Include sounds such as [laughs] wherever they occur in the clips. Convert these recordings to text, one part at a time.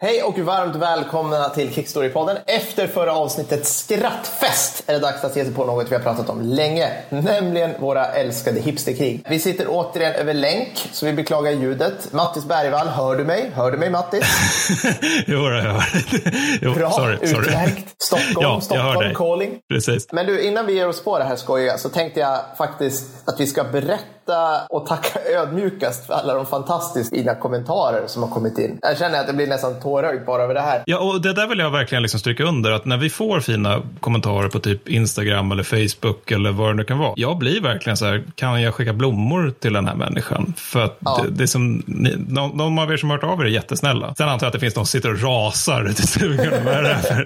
Hej och varmt välkomna till Kickstory-podden. Efter förra avsnittet Skrattfest är det dags att ge sig på något vi har pratat om länge, nämligen våra älskade hipsterkrig. Vi sitter återigen över länk, så vi beklagar ljudet. Mattis Bergvall, hör du mig? Hör du mig Mattis? [laughs] jo, jag hör. [laughs] jo, Bra, sorry, sorry. Stockholm, ja, Stockholm calling. Precis. Men du, innan vi ger oss på det här skojiga så tänkte jag faktiskt att vi ska berätta och tacka [laughs] ödmjukast för alla de fantastiskt fina kommentarer som har kommit in. Jag känner att det blir nästan tårögd bara över det här. Ja, och det där vill jag verkligen liksom stryka under att när vi får fina kommentarer på typ Instagram eller Facebook eller vad det nu kan vara. Jag blir verkligen så här, kan jag skicka blommor till den här människan? För att ja. det, det, är som, ni, de, de av er som har hört av er är jättesnälla. Sen antar jag att det finns någon som sitter och rasar ute i stugan. [laughs] vad är det för?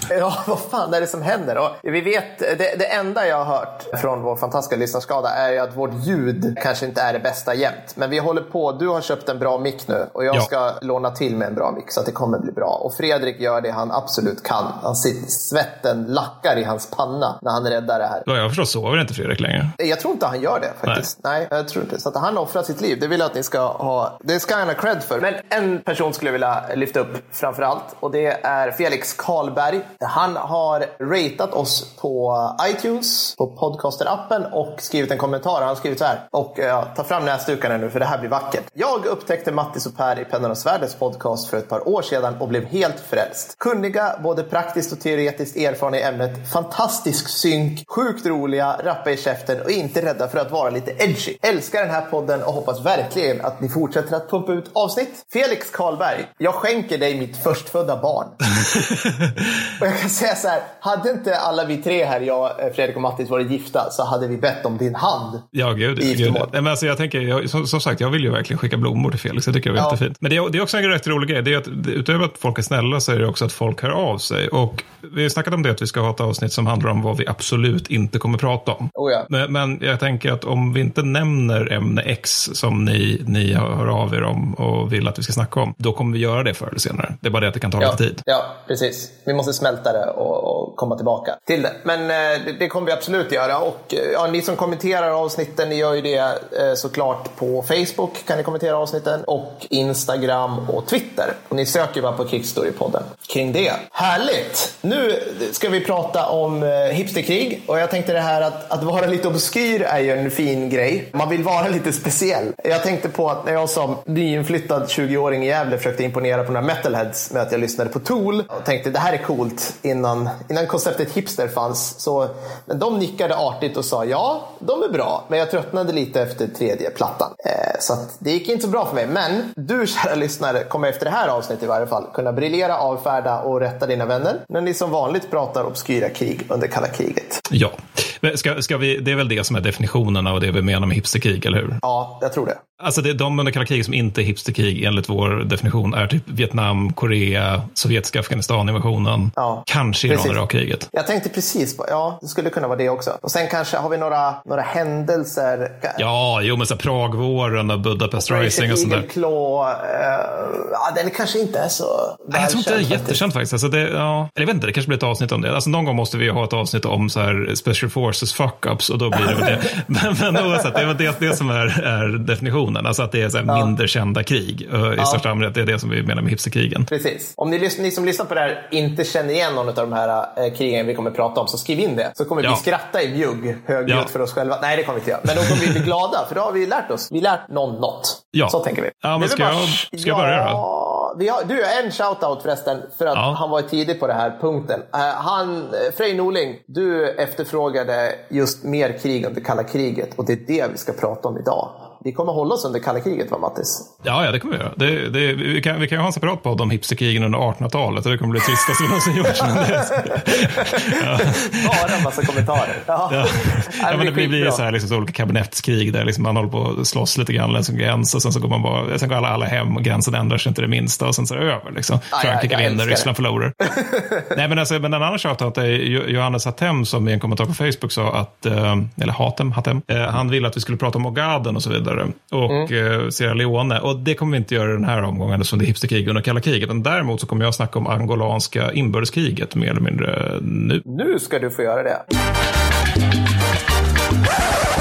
[laughs] Ja, vad fan är det som händer? Och vi vet, det, det enda jag har hört från vår fantastiska lyssnarskada är ju att vårt ljud kanske inte är det bästa jämt. Men vi håller på, du har köpt en bra mick nu och jag ja. ska låna till med en bra mick så att det kommer bli bra. Och Fredrik gör det han absolut kan. Han sitter, svetten lackar i hans panna när han räddar det här. Ja, jag förstår sover inte Fredrik längre. Jag tror inte han gör det faktiskt. Nej, Nej jag tror inte. Så att han offrar sitt liv. Det vill jag att ni ska ha. Det ska han ha cred för. Men en person skulle jag vilja lyfta upp framför allt och det är Felix Karlberg. Han har ratat oss på iTunes, på podcaster-appen och skrivit en kommentar. Han har skrivit så här. Och eh, ja, ta fram näsdukarna nu för det här blir vackert. Jag upptäckte Mattis och Per i Pennan och Svärdets podcast för ett par år sedan och blev helt frälst. Kunniga, både praktiskt och teoretiskt erfarna i ämnet, fantastisk synk, sjukt roliga, rappa i käften och inte rädda för att vara lite edgy. Älskar den här podden och hoppas verkligen att ni fortsätter att pumpa ut avsnitt. Felix Karlberg, jag skänker dig mitt förstfödda barn. [laughs] och jag kan säga så här, hade inte alla vi tre här, jag, Fredrik och Mattis, varit gifta så hade vi bett om din hand. Ja, gud. gud. Men alltså, jag tänker, jag, som, som, sagt, jag vill ju verkligen skicka blommor till Felix. Jag tycker det är ja. jättefint. Men det är, det är också en rätt rolig grej. Det är att utöver att folk är snälla så är det också att folk hör av sig. Och vi har snackat om det att vi ska ha ett avsnitt som handlar om vad vi absolut inte kommer prata om. Oh ja. men, men, jag tänker att om vi inte nämner ämne X som ni, ni hör av er om och vill att vi ska snacka om, då kommer vi göra det förr eller senare. Det är bara det att det kan ta ja. lite tid. Ja, precis. Vi måste smälta det och, och komma tillbaka till det. Men eh, det, det, kommer vi absolut göra. Och eh, ja, ni som kommenterar avsnitten, ni gör ju det eh, såklart på Facebook kan ni kommentera avsnitten och Instagram och Twitter. Och ni söker bara på Kickstory-podden kring det. Härligt! Nu ska vi prata om eh, hipsterkrig och jag tänkte det här att, att vara lite obskyr är ju en fin grej. Man vill vara lite speciell. Jag tänkte på att när jag som nyinflyttad 20-åring i Gävle försökte imponera på några metalheads med att jag lyssnade på Tool och tänkte det här är coolt innan, innan konceptet hipster fanns. Så, men de nickade artigt och sa ja, de är bra. Men jag tröttnade lite efter tredje plattan. Eh, så det gick inte så bra för mig. Men du kära lyssnare kommer efter det här avsnittet i varje fall kunna briljera, avfärda och rätta dina vänner när ni som vanligt pratar obskyra krig under kalla kriget. Ja, ska, ska vi, det är väl det som är definitionen av det vi menar med hipsterkrig, eller hur? Ja, jag tror det. Alltså det, de under kalla kriget som inte är hipsterkrig enligt vår definition är typ Vietnam, Korea, sovjetiska Afghanistan-invasionen, ja, kanske Iran-Irak-kriget. Jag tänkte precis på, ja, det skulle kunna vara det också. Och sen kanske har vi några, några händelser. Ja, jo men så Pragvåren och Budapest Rising och sånt där. Claw, uh, ja, den kanske inte är så Nej, Jag tror inte det är jättekänt faktiskt. Alltså det, ja, jag vet inte, det kanske blir ett avsnitt om det. Alltså någon gång måste vi ha ett avsnitt om så här Special Forces fuck-ups och då blir det väl det. [laughs] men, men oavsett, det är det, det som är, är definitionen. Alltså att det är så ja. mindre kända krig uh, i ja. största allmänhet. Det är det som vi menar med hipsterkrigen. Precis. Om ni, ni som lyssnar på det här inte känner igen någon av de här äh, krigen vi kommer att prata om så skriv in det. Så kommer ja. vi skratta i mjugg högljutt för oss själva. Nej, det kommer vi inte göra. Men då kommer vi bli glada för då har vi lärt oss. Vi har lärt någon något. Ja. Så tänker vi. Ja, men ska, bara... jag, ska jag börja då? vi har, du, en shoutout förresten för att ja. han var tidig på den här punkten. Uh, han, eh, Frej Norling, du efterfrågade just mer krig under kalla kriget och det är det vi ska prata om idag. Vi kommer hålla oss under kalla kriget va Mattis? Ja, ja det kommer vi göra. Det, det, vi, kan, vi kan ju ha en separat podd om hipsterkrigen under 1800-talet. Det kommer bli det trista som någonsin gjorts. [laughs] ja. Bara en massa kommentarer. Ja. Ja. ja men det blir, blir så här liksom, olika kabinettskrig där liksom man håller på att slåss lite grann längs en gräns och sen så går man bara, sen går alla, alla hem och gränsen ändrar sig inte det minsta och sen så är det över. Liksom. Frankrike vinner, Ryssland förlorar. [laughs] Nej, men, alltså, men en annan shoutout är Johannes Hatem som i en kommentar på Facebook sa att, eh, eller Hatem, Hatem eh, han ville att vi skulle prata om Ogaden och så vidare vidare. Och mm. eh, Sierra Leone. Och det kommer vi inte göra den här omgången eftersom det är hipsterkrig under kalla kriget. Men däremot så kommer jag snacka om angolanska inbördeskriget mer eller mindre nu. Nu ska du få göra det.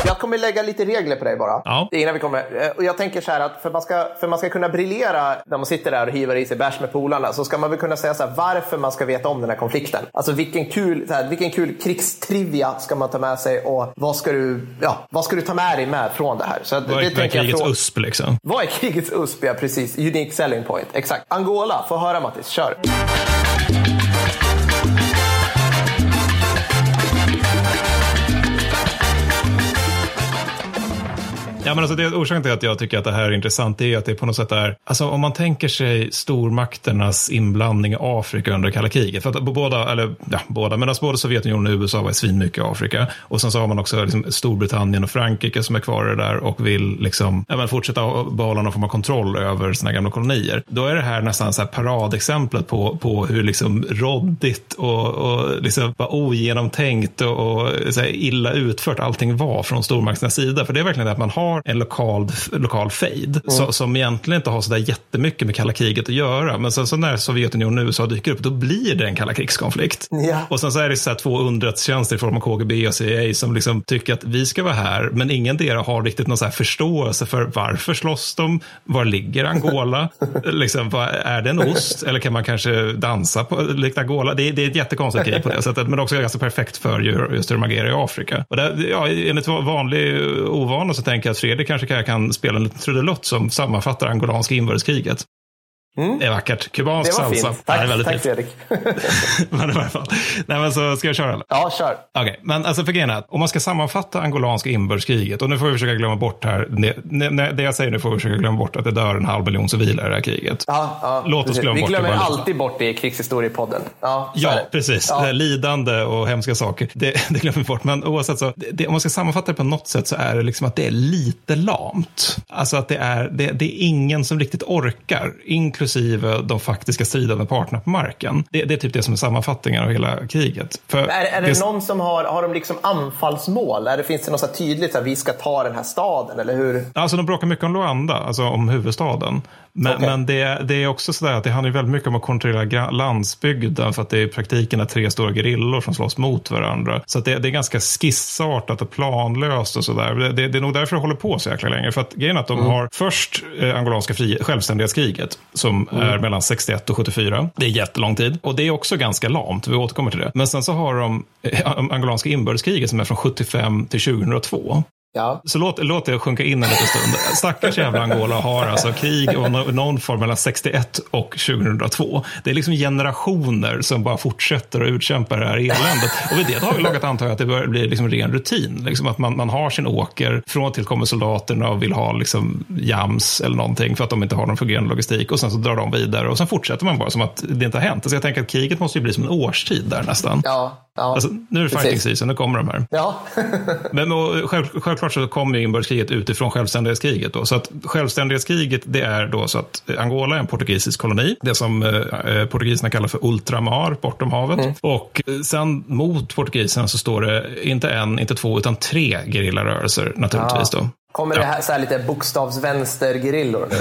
Jag kommer lägga lite regler på dig bara. Ja. Innan vi kommer. Eh, och jag tänker så här att för man, ska, för man ska kunna briljera när man sitter där och hivar i sig bärs med polarna så ska man väl kunna säga så här, varför man ska veta om den här konflikten. Alltså vilken kul, så här, vilken kul krigstrivia ska man ta med sig och vad ska du, ja, vad ska du ta med dig med från det här? Så vad är, det, det krigets från, USP liksom? Vad är krigets USP? Ja, precis. Unique selling point. Exakt. Angola, få höra Mattis, kör. Ja, men alltså det, orsaken till att jag tycker att det här är intressant är att det på något sätt är, alltså om man tänker sig stormakternas inblandning i Afrika under kalla kriget, för att båda, eller ja, båda, men alltså både Sovjetunionen och USA var svinmycket i Afrika och sen så har man också liksom Storbritannien och Frankrike som är kvar i det där och vill liksom, ja, men fortsätta behålla någon form av kontroll över sina gamla kolonier. Då är det här nästan så här paradexemplet på, på hur liksom råddigt och, och liksom ogenomtänkt och, och så illa utfört allting var från stormakternas sida. För det är verkligen det att man har har en lokal, lokal fejd mm. som egentligen inte har så där jättemycket med kalla kriget att göra. Men sen så när Sovjetunionen och USA dyker upp, då blir det en kalla krigskonflikt. Ja. Och sen så är det så här två underrättelsetjänster i form av KGB och CIA som liksom tycker att vi ska vara här, men ingen del har riktigt någon så här förståelse för varför slåss de? Var ligger Angola? [laughs] liksom, är det en ost? Eller kan man kanske dansa på likt Angola? Det det är ett jättekonstigt krig på det sättet, men också ganska perfekt för just hur de agerar i Afrika. Och där, ja, enligt vanlig ovana så tänker jag att Fredrik kanske kan spela en liten trudelott som sammanfattar angolanska inbördeskriget. Mm. Det är vackert. Kubansk salsa. Fint. Tack, ja, tack fint. Fredrik. [laughs] men i varje fall. Nej, men så ska jag köra eller? Ja, kör. Okej, okay. men alltså för grejen är att om man ska sammanfatta angolanska inbördeskriget, och nu får vi försöka glömma bort här, det, det jag säger nu får vi försöka glömma bort att det dör en halv miljon civila i det här kriget. Ja, ja, Låt oss glömma vi bort glömmer det. Alltid bort det i krigshistoriepodden. Ja, ja precis. Ja. Lidande och hemska saker, det, [laughs] det glömmer vi bort. Men oavsett så, det, om man ska sammanfatta det på något sätt så är det liksom att det är lite lamt. Alltså att det är, det, det är ingen som riktigt orkar, inklusive de faktiska stridande parterna på marken. Det, det, är typ det som är sammanfattningen av hela kriget. För är, är det, det någon som har, har de liksom anfallsmål? Är det, finns det något så tydligt att vi ska ta den här staden, eller hur? Alltså de bråkar mycket om Luanda, alltså om huvudstaden. Men, okay. men det, det, är också sådär att det handlar väldigt mycket om att kontrollera landsbygden för att det i praktiken är tre stora gerillor som slåss mot varandra. Så det, det, är ganska skissartat och planlöst och sådär. Det, det, är nog därför det håller på så jäkla länge. För att grejen är att de mm. har först eh, angolanska fri, självständighetskriget som mm. är mellan 61 och 74. Det är jättelång tid och det är också ganska lamt. Vi återkommer till det. Men sen så har de eh, angolanska inbördeskriget som är från 75 till 2002. Ja. Så låt, låt det sjunka in en liten stund. Stackars jävla Angola har alltså krig och någon form mellan 61 och 2002. Det är liksom generationer som bara fortsätter att utkämpa det här eländet. Och vid det har vi lagat antar jag att det börjar bli liksom ren rutin. Liksom att man, man har sin åker, från till kommer soldaterna och vill ha liksom jams eller någonting för att de inte har någon fungerande logistik. Och sen så drar de vidare och sen fortsätter man bara som att det inte har hänt. Så jag tänker att kriget måste ju bli som en årstid där nästan. Ja. Ja, alltså, nu är det fighting season, nu kommer de här. Ja. Men och, själv, självklart så kommer inbördeskriget utifrån självständighetskriget. Då. Så att självständighetskriget det är då så att Angola är en portugisisk koloni. Det som eh, portugiserna kallar för ultramar, bortom havet. Mm. Och sen mot portugiserna så står det inte en, inte två, utan tre gerillarörelser naturligtvis. Ja. Då. Kommer ja. det här så här lite bokstavsvänster-gerillor nu?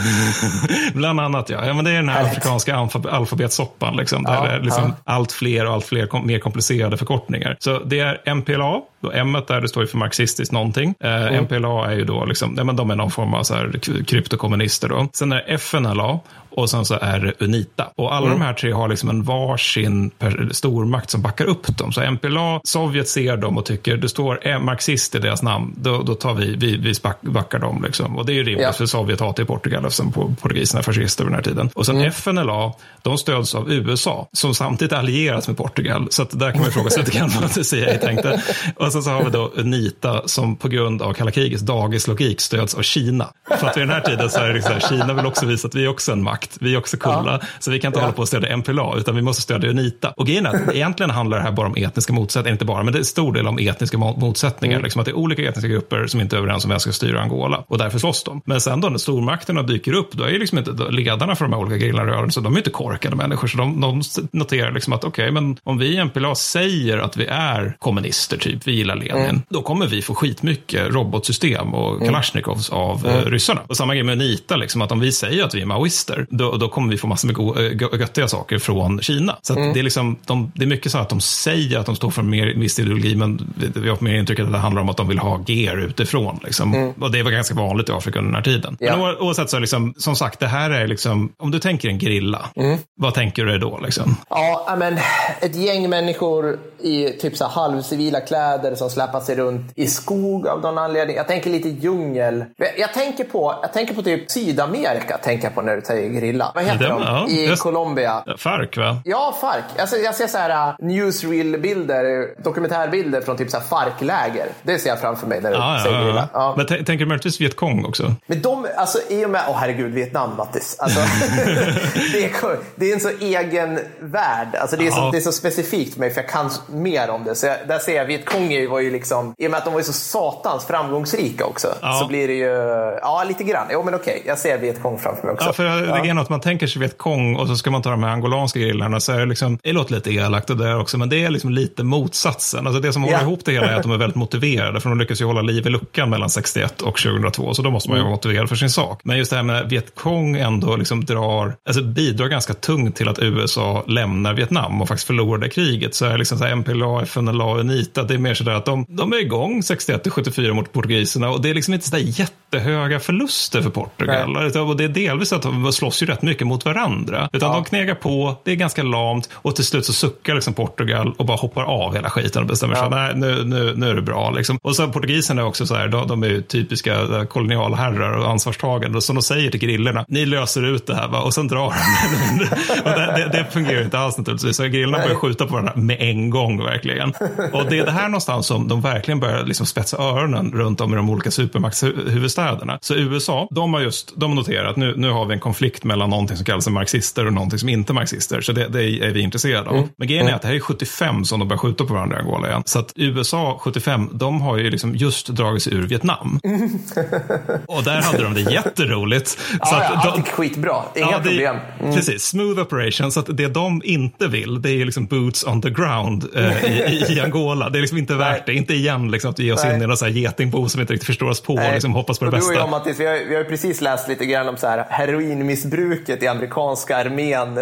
[laughs] Bland annat ja. ja men det är den här Härligt. afrikanska alfab alfabetssoppan. Liksom, ja, där det är liksom ja. allt fler och allt fler kom mer komplicerade förkortningar. Så det är MPLA, då M där det står ju för marxistiskt någonting. Eh, mm. MPLA är ju då liksom, ja, men de är någon form av så här kryptokommunister då. Sen är det FNLA och sen så är det Unita. Och alla mm. de här tre har liksom en varsin stormakt som backar upp dem. Så MPLA, Sovjet ser dem och tycker det står marxist i deras namn, då, då tar vi, vi, vi backar dem. Liksom. Och det är ju rimligt ja. för Sovjet hatar ju Portugal eftersom portugiserna är fascister vid den här tiden. Och sen mm. FNLA, de stöds av USA som samtidigt allieras med Portugal. Så att där kan man fråga sig lite grann vad CIA tänkte. Och sen så har vi då Unita som på grund av kalla krigets dagislogik stöds av Kina. För att vid den här tiden så är det liksom, Kina vill också visa att vi är också en makt makt. Vi är också coola. Ja. Så vi kan inte ja. hålla på och stödja MPLA, utan vi måste stödja Unita. Och grejen är att egentligen handlar det här bara om etniska motsättningar, inte bara, men det är stor del om etniska motsättningar. Mm. Liksom att det är olika etniska grupper som inte är överens om vem som ska styra Angola. Och därför slåss de. Men sen då när stormakterna dyker upp, då är ju liksom inte ledarna för de här olika gerillarörelserna, de är inte korkade människor. Så de, de noterar liksom att okej, okay, men om vi i MPLA säger att vi är kommunister, typ, vi gillar Lenin, mm. då kommer vi få skitmycket robotsystem och mm. Kalashnikovs av mm. ryssarna. Och samma grej med Unita, liksom, att om vi säger att vi är maoister, då, då kommer vi få massor med go, äh, göttiga saker från Kina. Så mm. det, är liksom, de, det är mycket så att de säger att de står för en viss ideologi, men vi har mer intrycket att det handlar om att de vill ha gear utifrån. Liksom. Mm. Och det var ganska vanligt i Afrika under den här tiden. Ja. Men oavsett så, liksom, som sagt, det här är liksom, om du tänker en grilla, mm. vad tänker du då? Liksom? Ja, men ett gäng människor i typ så halvcivila kläder som släpar sig runt i skog av någon anledning. Jag tänker lite djungel. Jag tänker på, jag tänker på typ Sydamerika, tänker jag på när du säger grilla. Vad heter de? Ja, I just, Colombia. Farc, va? Ja, Farc. Alltså, jag ser så här uh, newsreel-bilder, dokumentärbilder från typ så här Farc-läger. Det ser jag framför mig när du ja, säger grilla. Ja. Men tänker du möjligtvis Vietkong också? Men de, alltså i och med, åh oh, herregud, Vietnam Mattis. Alltså, [laughs] [laughs] det, är, det är en så egen värld. Alltså, det, är så, det är så specifikt för mig för jag kan mer om det. Så jag, där ser jag, Vietkong var ju liksom, i och med att de var ju så satans framgångsrika också, så blir det ju, ja lite grann. Jo men okej, jag ser Vietkong framför mig också. Ja, för det är något man tänker sig Vietkong och så ska man ta de här angolanska grillarna så är det liksom, det låter lite elakt det där också, men det är liksom lite motsatsen. Alltså det som håller ihop det hela är att de är väldigt [laughs] motiverade, för de lyckas ju hålla liv i luckan mellan 61 och 2002, så då måste man ju mm. vara motiverad för sin sak. Men just det här med Vietkong ändå liksom drar, alltså bidrar ganska tungt till att USA lämnar Vietnam och faktiskt förlorar det kriget. Så är liksom så här MPLA, FNLA, UNITA, det är mer sådär att de, de är igång 61 till 74 mot portugiserna och det är liksom inte sådär jättehöga förluster för Portugal. Nej. Och det är delvis att de slåss ju rätt mycket mot varandra. Utan ja. de knegar på, det är ganska lamt och till slut så suckar liksom Portugal och bara hoppar av hela skiten och bestämmer sig nej nu, nu, nu är det bra. Liksom. Och så portugiserna är också så här, de, de är ju typiska eh, kolonialherrar och ansvarstagande. Så de säger till grillorna, ni löser ut det här va? och sen drar de. [laughs] och det, det, det, fungerar inte alls naturligtvis. Så grillorna börjar skjuta på varandra med en gång verkligen. Och det är det här någonstans som de verkligen börjar liksom spetsa öronen runt om i de olika supermaktshuvudstäderna. Så USA, de har just de har noterat att nu, nu har vi en konflikt mellan någonting som kallas marxister och någonting som inte är marxister. Så det, det är vi intresserade av. Mm. Men grejen är mm. att det här är 75 som de börjar skjuta på varandra i Angola igen. Så att USA 75, de har ju liksom just dragit sig ur Vietnam. [laughs] och där hade de det jätteroligt. ja, så ja, de, skitbra, inga ja, det, problem. Mm. Precis, smooth operation. Så att det de inte vill, det är liksom boots on the ground eh, i, i, Angola. Det är liksom inte värt det. Inte igen liksom, att ge oss Nej. in i någon getingbo som inte riktigt förstår oss på Nej. och liksom hoppas på det bästa. Du och jag, Mattis, vi har, vi har precis läst lite grann om så här, heroinmissbruket i amerikanska armén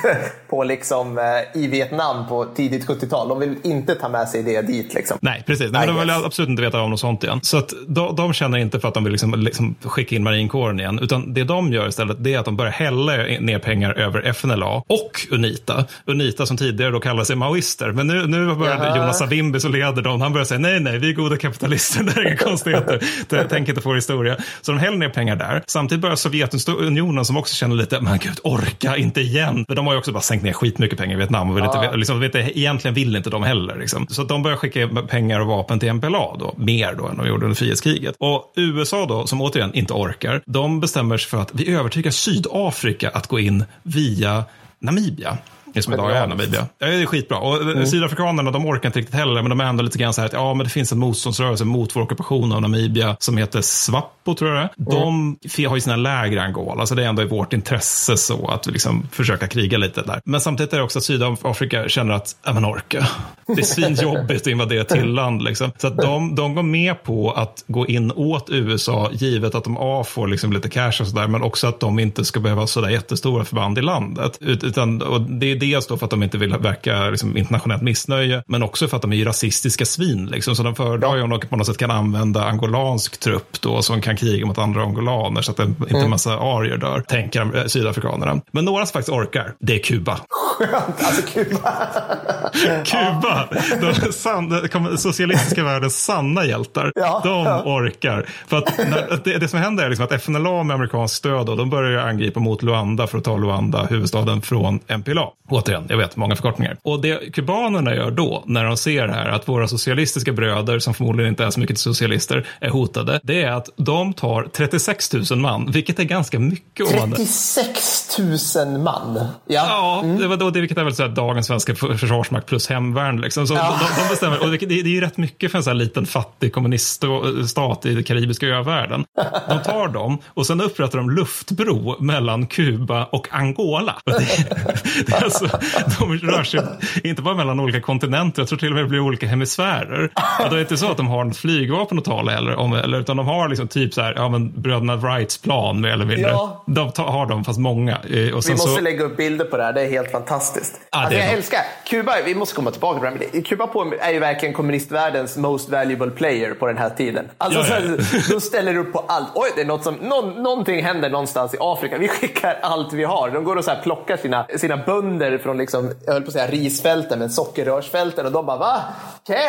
[laughs] på liksom, eh, i Vietnam på tidigt 70-tal. De vill inte ta med sig det dit. Liksom. Nej, precis. Nej, de vill absolut inte veta om något sånt igen. Så att de, de känner inte för att de vill liksom, liksom skicka in marinkåren igen, utan det de gör istället det är att de börjar hälla ner pengar över FNLA och UNITA. UNITA som tidigare då kallade sig maoister, men nu, nu börjar Jonas Savimbi som leder dem, han börjar säga nej, nej, vi är goda kapitalister, [laughs] det är inga konstigheter, tänk inte på historia. Så de häller ner pengar där. Samtidigt börjar Sovjetunionen som också känner lite, men gud, orka inte igen. För de har ju också bara sänkt ner skitmycket pengar i Vietnam och vill ja. inte, liksom, vet, egentligen vill inte de heller. Liksom. Så de börjar skicka pengar och vapen till MPLA då, mer då än de gjorde under frihetskriget. Och USA då, som återigen inte orkar, de bestämmer sig för att vi övertygar Sydafrika att gå in via Namibia. Det som idag är Namibia. Ja, det är skitbra. Och mm. Sydafrikanerna de orkar inte riktigt heller, men de är ändå lite grann så här att ja, men det finns en motståndsrörelse mot vår ockupation av Namibia som heter SWAPO, tror jag det är. Mm. De har ju sina läger i Angola, så det är ändå i vårt intresse så att liksom försöka kriga lite där. Men samtidigt är det också att Sydafrika känner att, ja men orka. Det är svinjobbigt att invadera till land liksom. Så att de, de går med på att gå in åt USA, givet att de A får liksom lite cash och sådär, men också att de inte ska behöva sådär jättestora förband i landet. Utan, och det dels då för att de inte vill verka liksom, internationellt missnöje, men också för att de är rasistiska svin. Liksom, så de föredrar ju om de på något sätt kan använda angolansk trupp då, som kan kriga mot andra angolaner så att inte en mm. massa arier dör, tänker sydafrikanerna. Men några som faktiskt orkar, det är Kuba. alltså Kuba. [laughs] Kuba, de, san, de socialistiska världens sanna hjältar, ja, de orkar. För att när, det, det, som händer är liksom att FNLA med amerikansk stöd, då, de börjar angripa mot Luanda för att ta Luanda, huvudstaden, från MPLA. Återigen, jag vet, många förkortningar. Och det kubanerna gör då, när de ser det här, att våra socialistiska bröder, som förmodligen inte är så mycket socialister, är hotade, det är att de tar 36 000 man, vilket är ganska mycket. 36 000 man? Ja, ja mm. det var då, det, vilket är väl så här, dagens svenska försvarsmakt försvarsmakt plus hemvärn. Liksom. Så ja. de, de, bestämmer, och det, det är ju rätt mycket för en sån här liten fattig kommuniststat i den karibiska övärlden. De tar dem och sen upprättar de luftbro mellan Kuba och Angola. [laughs] Det, det är alltså, de rör sig inte bara mellan olika kontinenter, jag tror till och med det blir olika hemisfärer. Och det är inte så att de har något flygvapen att tala eller, om, eller utan de har liksom typ så här, ja men bröderna Wrights plan mer eller mindre. Ja. De tar, har de, fast många. Eh, vi måste så... lägga upp bilder på det här, det är helt fantastiskt. Ah, alltså, jag bra. älskar Kuba, vi måste komma tillbaka till det här. Kuba är ju verkligen kommunistvärldens most valuable player på den här tiden. Alltså, ja, ja. Så, de ställer upp på allt. Oj, det är något som, någon, någonting händer någonstans i Afrika. Vi skickar allt vi har. De går och så här plockar sina, sina bönder från, liksom, jag höll på att säga risfälten, men sockerrörsfälten och de bara va? Okay. [laughs]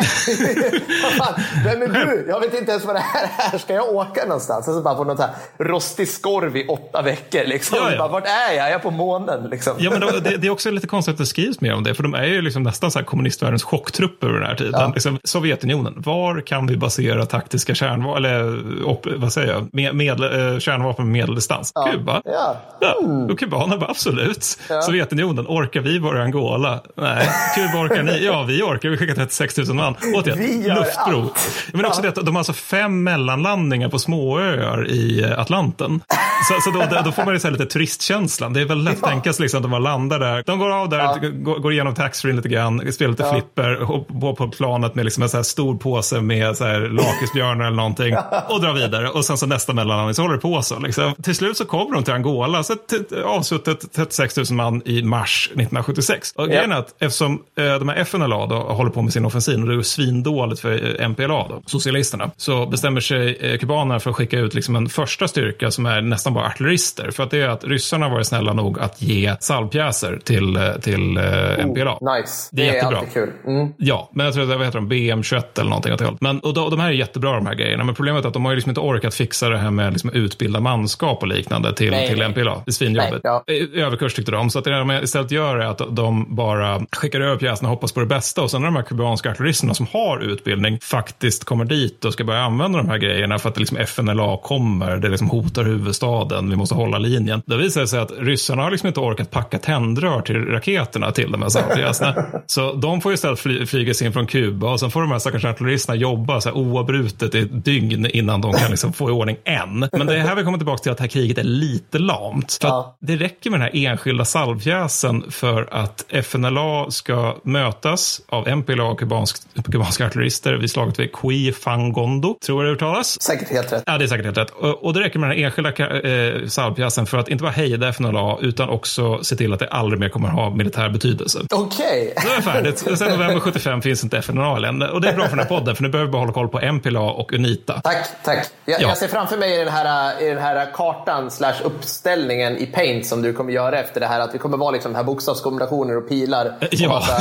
Vem är du? Jag vet inte ens vad det här är. Ska jag åka någonstans? Och så bara på något här rostig skorv i åtta veckor. Liksom. Ja, ja. Bara, Vart är jag? Jag är på månen. Liksom. Ja, men då, det, det, är också lite konstigt att det skrivs mer om det, för de är ju liksom nästan så här kommunistvärldens chocktrupper under den här tiden. Ja. Liksom, Sovjetunionen, var kan vi basera taktiska kärnvapen, eller op, vad säger jag, med, med, eh, kärnvapen med medeldistans? Kuba? Ja. Ja. Mm. Och kubanerna bara absolut. Sovjetunionen, orkar vi vara i Angola? Nej. Kuba orkar ni? Ja, vi orkar. Vi skickar 36 000 man. Återigen, luftbro. Men också det att de har alltså fem mellanlandningar på småöar i eh, Atlanten. Så, så då, då, får man ju så lite turistkänslan. Det är väl lätt att tänka sig liksom att de landar där. De går av där, ja. går, går igenom taxfree lite grann, spelar lite ja. flipper, på, på planet med liksom en så här stor påse med så här lakrisbjörnar eller någonting och drar vidare. Och sen så nästa mellanlandning så håller det på så. Liksom. Till slut så kommer de till Angola, så avsuttit 36 000 man i mars 1976. Och grejen är att eftersom eh, de här FNLA då håller på med sin offensiv och det är svindåligt för MPLA, då, socialisterna, så bestämmer sig eh, kubanerna för att skicka ut liksom en första styrka som är nästan bara artillerister. För att det är att ryssarna varit snälla nog att ge salvpjäser till, eh, till eh, MPLA. Oh, nice. Det är, det är jättebra. alltid kul. Mm. Ja, men jag tror att det heter de, BM21 eller någonting åt det Men och de, de här är jättebra de här grejerna. Men problemet är att de har ju liksom inte orkat fixa det här med liksom utbilda manskap och liknande till, nej, till MPLA. Det är svinjobbigt. Ja. Överkurs tyckte de. Så att det de istället gör är att de bara skickar över pjäserna och hoppas på det bästa. Och sen när de här kubanska artilleristerna som har utbildning faktiskt kommer dit och ska börja använda de här grejerna för att liksom FNLA kommer, det liksom hotar huvudstaden, vi måste hålla linjen. Det visar sig att ryssarna har liksom inte orkat packa tändrör till raketerna till de här samtliga. [laughs] Så de får istället fly, flyga in från Kuba och sen får de här stackars artilleristerna jobba så här oavbrutet i ett dygn innan de kan liksom få i ordning en. Men det är här vi kommer tillbaka till att det här kriget är lite lamt. För ja. det räcker med den här enskilda salvpjäsen för att FNLA ska mötas av MPLA och kubansk, kubanska artillerister vid slaget vid Qui Fangondo, tror jag det uttalas. Säkert helt rätt. Ja, det är säkert helt rätt. Och, och det räcker med den enskilda eh, salvpjäsen för att inte bara hejda FNLA utan också se till att det aldrig mer kommer ha militär betydelse. Okej. Okay. Det är färdigt. Sen november 75 finns inte FNLA längre. Och det är bra för den här podden, för nu behöver vi hålla koll på MPLA och Unita. Tack, tack. Jag, ja. jag ser framför mig i den här, i den här kartan slash uppställningen i Paint som du kommer göra efter det här, att vi kommer vara liksom här bokstavskombinationer och pilar och ja. massa,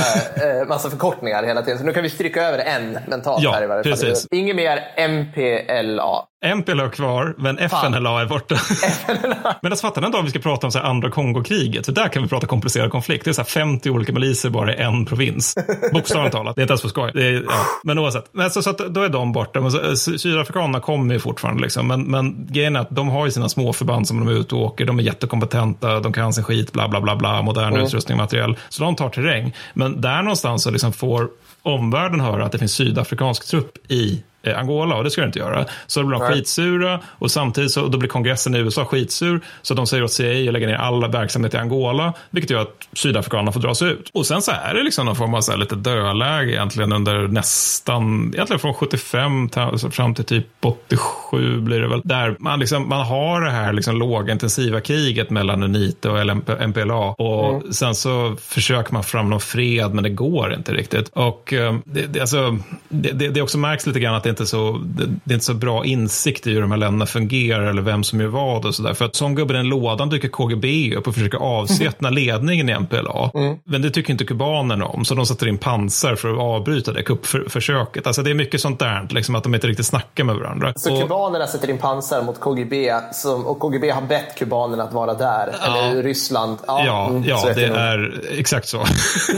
eh, massa förkortningar hela tiden. Så nu kan vi stryka över en mentalt ja, här i varje fall. Precis. Inget mer MPLA. MPLA är kvar, men FNLA är borta. [laughs] men jag fattar en dag vi ska prata om så här andra Kongokriget, för där kan vi prata komplicerad konflikt. Det är så 50 olika miliser bara i en provins. [laughs] Bokstavligt talat, det är inte ens för skoj. Är, ja. Men oavsett, men så, så då är de borta. Men så, Sydafrikanerna kommer ju fortfarande, liksom. men, men grejen är att de har ju sina små förband som de är ute och åker. De är jättekompetenta, de kan sin skit, bla bla bla, bla modern mm. utrustning och materiell. Så de tar terräng. Men där någonstans så liksom får omvärlden höra att det finns sydafrikansk trupp i Angola och det ska det inte göra. Så då blir de skitsura och samtidigt så då blir kongressen i USA skitsur så de säger åt CIA att lägga ner alla verksamhet i Angola vilket gör att sydafrikanerna får dra sig ut. Och sen så är det liksom någon form av så här lite dödläge egentligen under nästan, egentligen från 75 alltså fram till typ 87 blir det väl. Där man, liksom, man har det här liksom lågintensiva kriget mellan UNITA och MPLA och mm. sen så försöker man fram någon fred men det går inte riktigt. Och eh, det, det, alltså, det, det, det också märks lite grann att inte så, det, är inte så bra insikt i hur de här länderna fungerar eller vem som gör vad och sådär. För att som gubben i lådan dyker KGB upp och försöker avsätta ledningen i MPLA. Mm. Men det tycker inte kubanerna om, så de sätter in pansar för att avbryta det kuppförsöket. Alltså det är mycket sånt där, liksom att de inte riktigt snackar med varandra. Så och, kubanerna sätter in pansar mot KGB som, och KGB har bett kubanerna att vara där, ja, eller Ryssland. Ja, ja, mm, ja det är exakt så.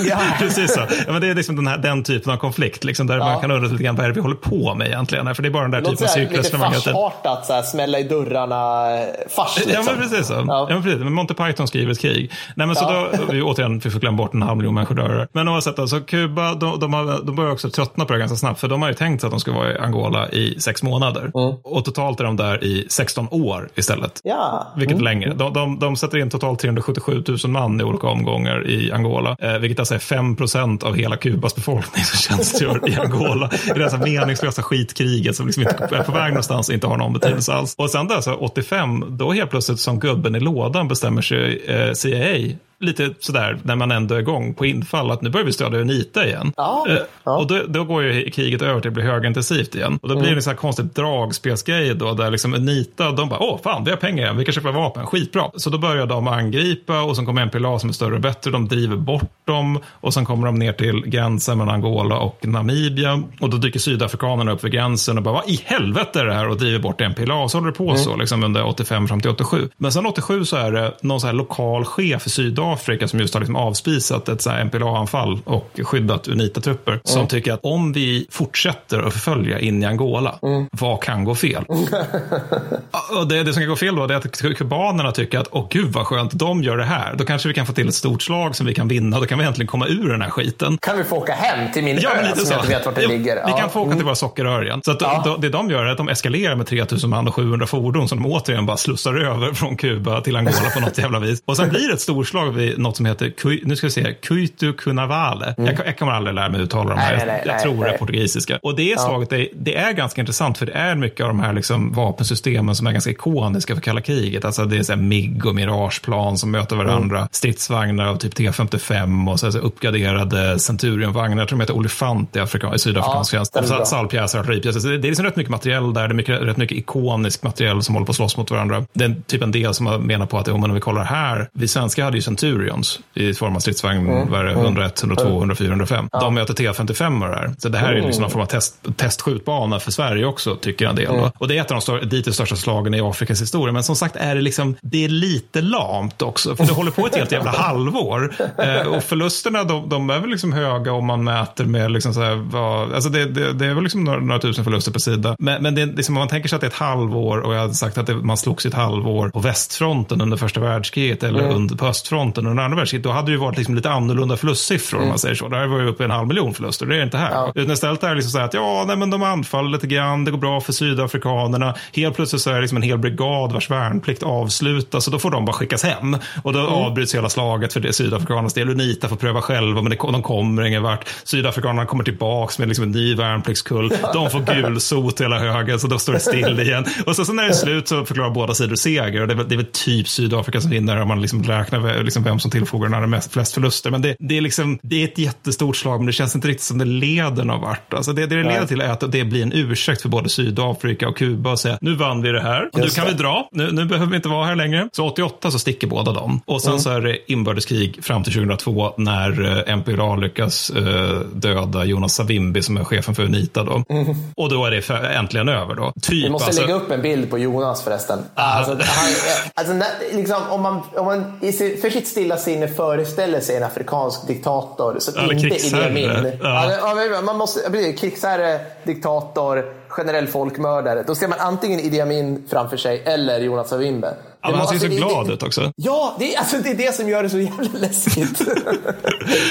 Ja. [laughs] Precis så. Ja, men det är liksom den, här, den typen av konflikt, liksom, där man kan undra lite grann vad är det vi håller på med med egentligen. För det är bara den där typen av cirkelresonemang. Lite farsartat, så här, smälla i dörrarna fars. Liksom. Ja, men precis så. Ja. Ja, men precis. Monty Python skriver ett krig. Nej, men så ja. då, vi, återigen, vi får glömma bort en halv miljon människor dör. Men oavsett, alltså, Kuba, de, de, har, de börjar också tröttna på det ganska snabbt. För de har ju tänkt sig att de ska vara i Angola i sex månader. Mm. Och totalt är de där i 16 år istället. Ja. Vilket mm. är längre. De, de, de sätter in totalt 377 000 man i olika omgångar i Angola. Eh, vilket alltså är 5 procent av hela Kubas befolkning som tjänstgör [laughs] i Angola. I det här meningslösa skitkriget som liksom inte [laughs] är på väg någonstans och inte har någon betydelse alls. Och sen där så 85, då helt plötsligt som gubben i lådan bestämmer sig eh, CIA lite sådär när man ändå är igång på infall att nu börjar vi stödja Unita igen. Ja, eh, ja. Och då, då, går ju kriget över till att bli högintensivt igen. Och då blir det en sån här konstigt dragspelsgrej då där liksom Unita, de bara åh fan vi har pengar igen, vi kan köpa vapen, skitbra. Så då börjar de angripa och sen kommer MPLA som är större och bättre, de driver bort dem och sen kommer de ner till gränsen mellan Angola och Namibia och då dyker sydafrikanerna upp vid gränsen och bara vad i helvete är det här och driver bort MPLA och så håller det på mm. så liksom under 85 fram till 87. Men sen 87 så är det någon så här lokal chef i Sydafrika Afrika som just har liksom avspisat ett MPLA-anfall och skyddat UNITA-trupper mm. som tycker att om vi fortsätter att förfölja in i Angola, mm. vad kan gå fel? [laughs] och det, det, som kan gå fel då är att kubanerna tycker att åh gud vad skönt, de gör det här. Då kanske vi kan få till ett stort slag som vi kan vinna. Då kan vi äntligen komma ur den här skiten. Kan vi få åka hem till min ja, ö som så. jag inte vet vart det ligger? Vi kan få åka till mm. våra sockerrör igen. Så att ja. då, det de gör är att de eskalerar med 3000 man och 700 fordon som de återigen bara slussar över från Kuba till Angola på något jävla vis. Och sen blir det ett storslag vid något som heter, nu ska vi se, Kuitu Kunavale. Mm. Jag, jag kommer aldrig lära mig uttala de här, nej, nej, jag, jag tror nej, det är portugisiska. Och det slaget, ja. det, det, är ganska intressant för det är mycket av de här liksom vapensystemen som är ganska ikoniska för kalla kriget. Alltså det är så MIG och Mirageplan som möter varandra, mm. stridsvagnar av typ T55 och så, så uppgraderade Centurionvagnar, jag tror de heter Olifant i, Afrika, i sydafrikansk ja, tjänst. Salpjäser, artilleripjäser. Det, det är liksom rätt mycket materiell där, det är mycket, rätt mycket ikonisk materiell som håller på att slåss mot varandra. Det är typ en del som menar på att om vi kollar här, vi svenskar hade ju Centurions i form av stridsvagn mm. 101, 102, 104, 105. Ja. De möter T55 där. Så det här är liksom någon form av test, testskjutbana för Sverige också, tycker jag en del. Mm. Och det är ett av de dittills största slagen i Afrikas historia. Men som sagt är det liksom, det är lite lamt också. För det håller på ett helt jävla [laughs] halvår. Eh, och förlusterna, de, de, är väl liksom höga om man mäter med liksom så här, vad, alltså det, det, det, är väl liksom några, några, tusen förluster per sida. Men, men det, liksom, om man tänker sig att det är ett halvår och jag hade sagt att det, man slogs i ett halvår på västfronten under första världskriget eller mm. under, på östfronten under andra världskriget, då hade det ju varit liksom lite annorlunda förlustsiffror mm. om man säger så. Där var ju uppe i en halv miljon förluster, det är inte här. Ja. Utan istället är det liksom så här att ja, nej, men de anfaller lite grann, det går bra för sydafrikanerna. Helt plötsligt så är det liksom en hel brigad vars värnplikt avslutas och då får de bara skickas hem. Och då mm. avbryts hela slaget för det sydafrikanernas del. Unita får pröva själva, men det, de kommer ingen vart. Sydafrikanerna kommer tillbaks med liksom en ny värnpliktskull. De får gulsot hela högen, så då står det still igen. Och så, så när det är slut så förklarar båda sidor seger. Och det är, väl, det är väl typ Sydafrika som vinner om man liksom räknar liksom vem som tillfogar den mest, flest förluster. Men det, det, är liksom, det är ett jättestort slag, men det känns inte riktigt som det leder någon vart. Alltså det, det det leder till är att det blir en ursäkt för både Sydafrika och Kuba att säga nu vann vi det här och nu kan vi dra. Nu, nu, behöver vi inte vara här längre. Så 88 så sticker båda dem. Och sen mm. så är det inbördeskrig fram till 2002 när eh, MPLA lyckas uh, döda Jonas Savimbi som är chefen för Unita då. Mm. Och då är det för, äntligen över då. Typ, vi måste alltså... lägga upp en bild på Jonas förresten. Alltså, han, alltså, liksom, om man, om man för sitt stilla sinne föreställer sig en afrikansk diktator så Eller inte Idi Amin. Ja. man måste, krigsherre, diktator, generell folkmördare. Då ser man antingen Idi Amin framför sig eller Jonas Savimbe. Ja, men han ser så alltså, glad ut också. Ja, det är, alltså, det är det som gör det så jävla läskigt. [laughs]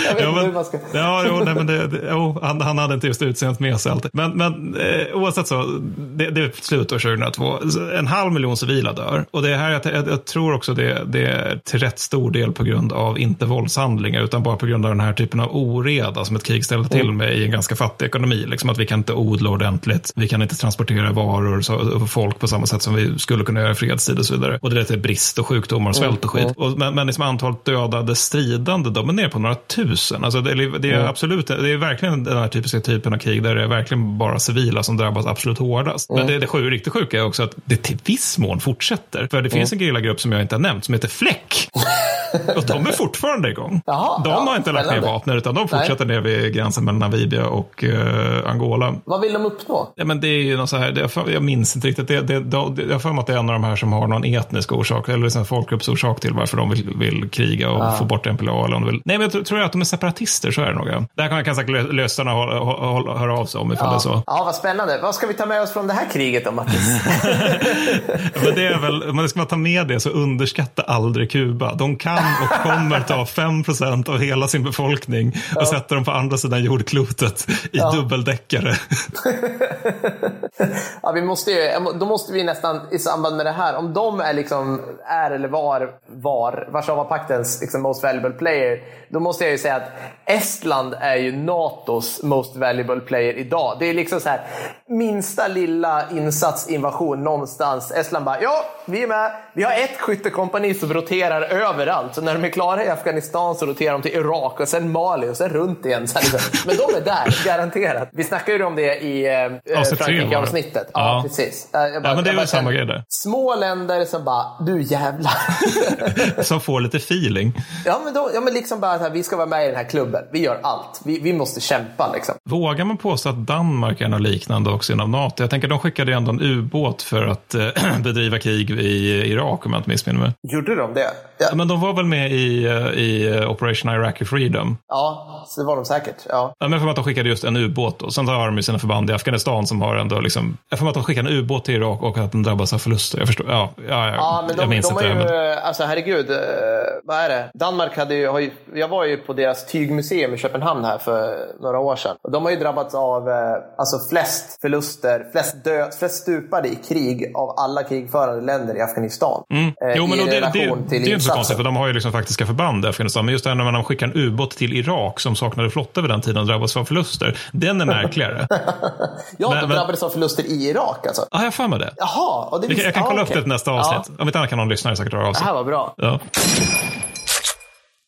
jag vet ja, men, hur man ska... ja, jo, nej, men det, det, jo, han, han hade inte just utseendet med sig alltid. Men, men eh, oavsett så, det, det är slut 2002. En halv miljon civila dör. Och det här, jag, jag, jag tror också det, det är till rätt stor del på grund av, inte våldshandlingar, utan bara på grund av den här typen av oreda som ett krig ställer till mm. med i en ganska fattig ekonomi. Liksom att vi kan inte odla ordentligt, vi kan inte transportera varor och folk på samma sätt som vi skulle kunna göra i fredstid och så vidare. Och det det till brist och sjukdomar och svält och skit. Mm. Och, men, men liksom antalet dödade stridande, de är nere på några tusen. Alltså det, det är mm. absolut, det är verkligen den här typiska typen av krig där det är verkligen bara civila som drabbas absolut hårdast. Mm. Men det, det sju, riktigt sjuka är också att det till viss mån fortsätter. För det finns en gerillagrupp som jag inte har nämnt som heter Fläck. [laughs] och de är fortfarande igång. Jaha, de ja, har inte lagt ner vapnen utan de fortsätter Nej. ner vid gränsen mellan Namibia och uh, Angola. Vad vill de uppnå? Ja, men det är ju något så här, det, jag minns inte riktigt. Det, det, det, jag har för mig att det är en av de här som har någon etnisk etnisk orsak, eller liksom folkgruppsorsak till varför de vill, vill kriga och ah. få bort MPLA. Eller om de vill. Nej, men jag tror, tror att de är separatister, så är det nog. Det här kan, kan säkert lösarna höra av sig om ifall ja. det är så. Ja, vad spännande. Vad ska vi ta med oss från det här kriget då, Mattis? [laughs] men det är väl, man ska ta med det så underskatta aldrig Kuba. De kan och kommer ta [laughs] 5 av hela sin befolkning och ja. sätta dem på andra sidan jordklotet i ja. dubbeldäckare. [laughs] ja, vi måste ju, då måste vi nästan i samband med det här, om de är, liksom, är eller var, var Warszawapaktens liksom, most valuable player, då måste jag ju säga att Estland är ju NATOs most valuable player idag. Det är liksom så här, minsta lilla insatsinvasion någonstans. Estland bara, ja, vi är med. Vi har ett skyttekompani som roterar överallt. Så när de är klara i Afghanistan så roterar de till Irak och sen Mali och sen runt igen. Liksom. Men de är där, [laughs] garanterat. Vi snackade ju om det i eh, Frankrike-avsnittet. Ja, ja, precis. Bara, ja, men det är väl samma grej där. Små länder som bara, du jävlar. [laughs] som får lite feeling. Ja, men, då, ja, men liksom bara att vi ska vara med i den här klubben. Vi gör allt. Vi, vi måste kämpa liksom. Vågar man påstå att Danmark är något liknande också inom NATO? Jag tänker de skickade ju ändå en ubåt för att äh, [clears throat] bedriva krig i Irak om jag inte missminner mig. Gjorde de det? Ja. Men de var väl med i, eh, i eh, Operation Iraqi Freedom? Ja, så det var de säkert. Ja. ja men för att de skickade just en ubåt och sen har de ju sina förband i Afghanistan som har ändå liksom, jag får att de skickade en ubåt till Irak och att den drabbas av förluster. Jag förstår, ja, ja, ja, ja men de, jag minns de inte. Ju, men... Alltså herregud, vad är det? Danmark hade ju, ju, jag var ju på deras tygmuseum i Köpenhamn här för några år sedan. Och de har ju drabbats av alltså flest förluster, flest, dö, flest stupade i krig av alla krigförande länder i Afghanistan. Mm. Eh, jo, men det, det, det, det är ju inte så konstigt för de har ju liksom faktiska förband i Afghanistan. Men just det här när de skickar en ubåt till Irak som saknade flotta vid den tiden och drabbades av förluster. Den är märkligare. [laughs] ja, men, de drabbades av förluster i Irak alltså? Ja, jag för mig det. Jaha. Och det visst, jag kan kolla ah, okay. upp det till nästa avsnitt. Ja. Om inte annat kan någon lyssnare säkert höra av sig. Det här var bra. Ja.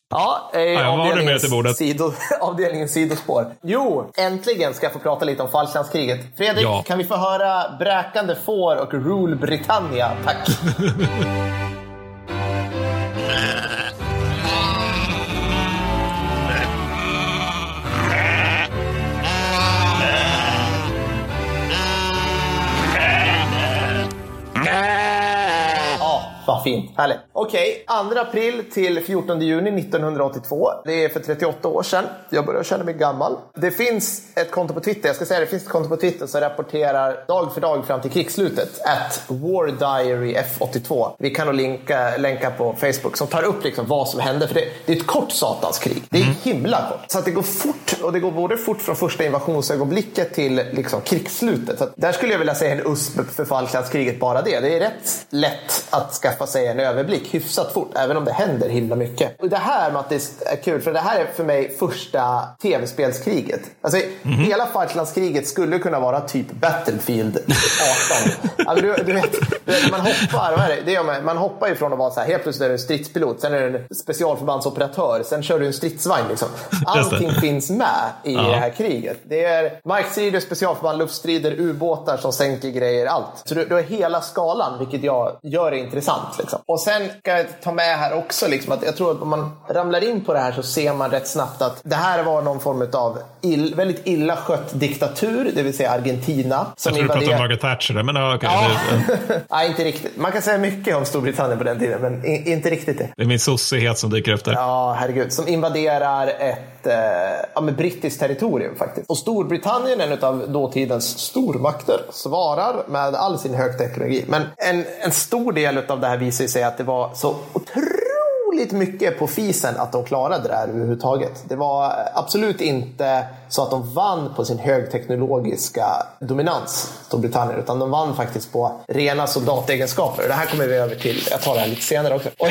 Ja, eh, ja, avdelningens, sido, [laughs] avdelningens sidospår. Jo, äntligen ska jag få prata lite om Falklandskriget. Fredrik, ja. kan vi få höra bräkande får och Rule Britannia? Tack! [laughs] fint. Härligt. Okej, okay. 2 april till 14 juni 1982. Det är för 38 år sedan. Jag börjar känna mig gammal. Det finns ett konto på Twitter, jag ska säga det finns ett konto på Twitter som rapporterar dag för dag fram till krigsslutet. At War Diary F82. Vi kan nog länka, länka på Facebook som tar upp liksom vad som hände. För det, det är ett kort satans krig. Det är mm. himla kort. Så att det går fort. Och det går både fort från första invasionsögonblicket till liksom krigsslutet. Så där skulle jag vilja säga en USP för Falklandskriget bara det. Det är rätt lätt att skaffa skaffa sig en överblick hyfsat fort, även om det händer himla mycket. Och det här Mattis är kul, för det här är för mig första tv-spelskriget. Alltså, mm. Hela Falklandskriget skulle kunna vara typ Battlefield 18. [laughs] alltså, du, du, vet, du vet, man hoppar, vad är det? det är man, man hoppar ifrån att vara så här, helt plötsligt är du en stridspilot, sen är du en specialförbandsoperatör, sen kör du en stridsvagn. Liksom. Allting finns med i ja. det här kriget. Det är markstrider, specialförband, luftstrider, ubåtar som sänker grejer, allt. Så du, du har hela skalan, vilket jag gör det intressant. Liksom. Och sen ska jag ta med här också liksom, att jag tror att om man ramlar in på det här så ser man rätt snabbt att det här var någon form av ill, väldigt illa skött diktatur, det vill säga Argentina. Som jag tror du pratade om Margaret Thatcher, men okay, ja. [laughs] Nej, inte riktigt. Man kan säga mycket om Storbritannien på den tiden, men inte riktigt det. Det är min sossighet som dyker upp där. Ja, herregud. Som invaderar ett eh, ja, brittiskt territorium faktiskt. Och Storbritannien, en av dåtidens stormakter, svarar med all sin högteknologi. Men en, en stor del av det här visar sig att det var så otroligt mycket på fisen att de klarade det här överhuvudtaget. Det var absolut inte så att de vann på sin högteknologiska dominans, Storbritannien, utan de vann faktiskt på rena soldategenskaper. Det här kommer vi över till, jag tar det här lite senare också. Och,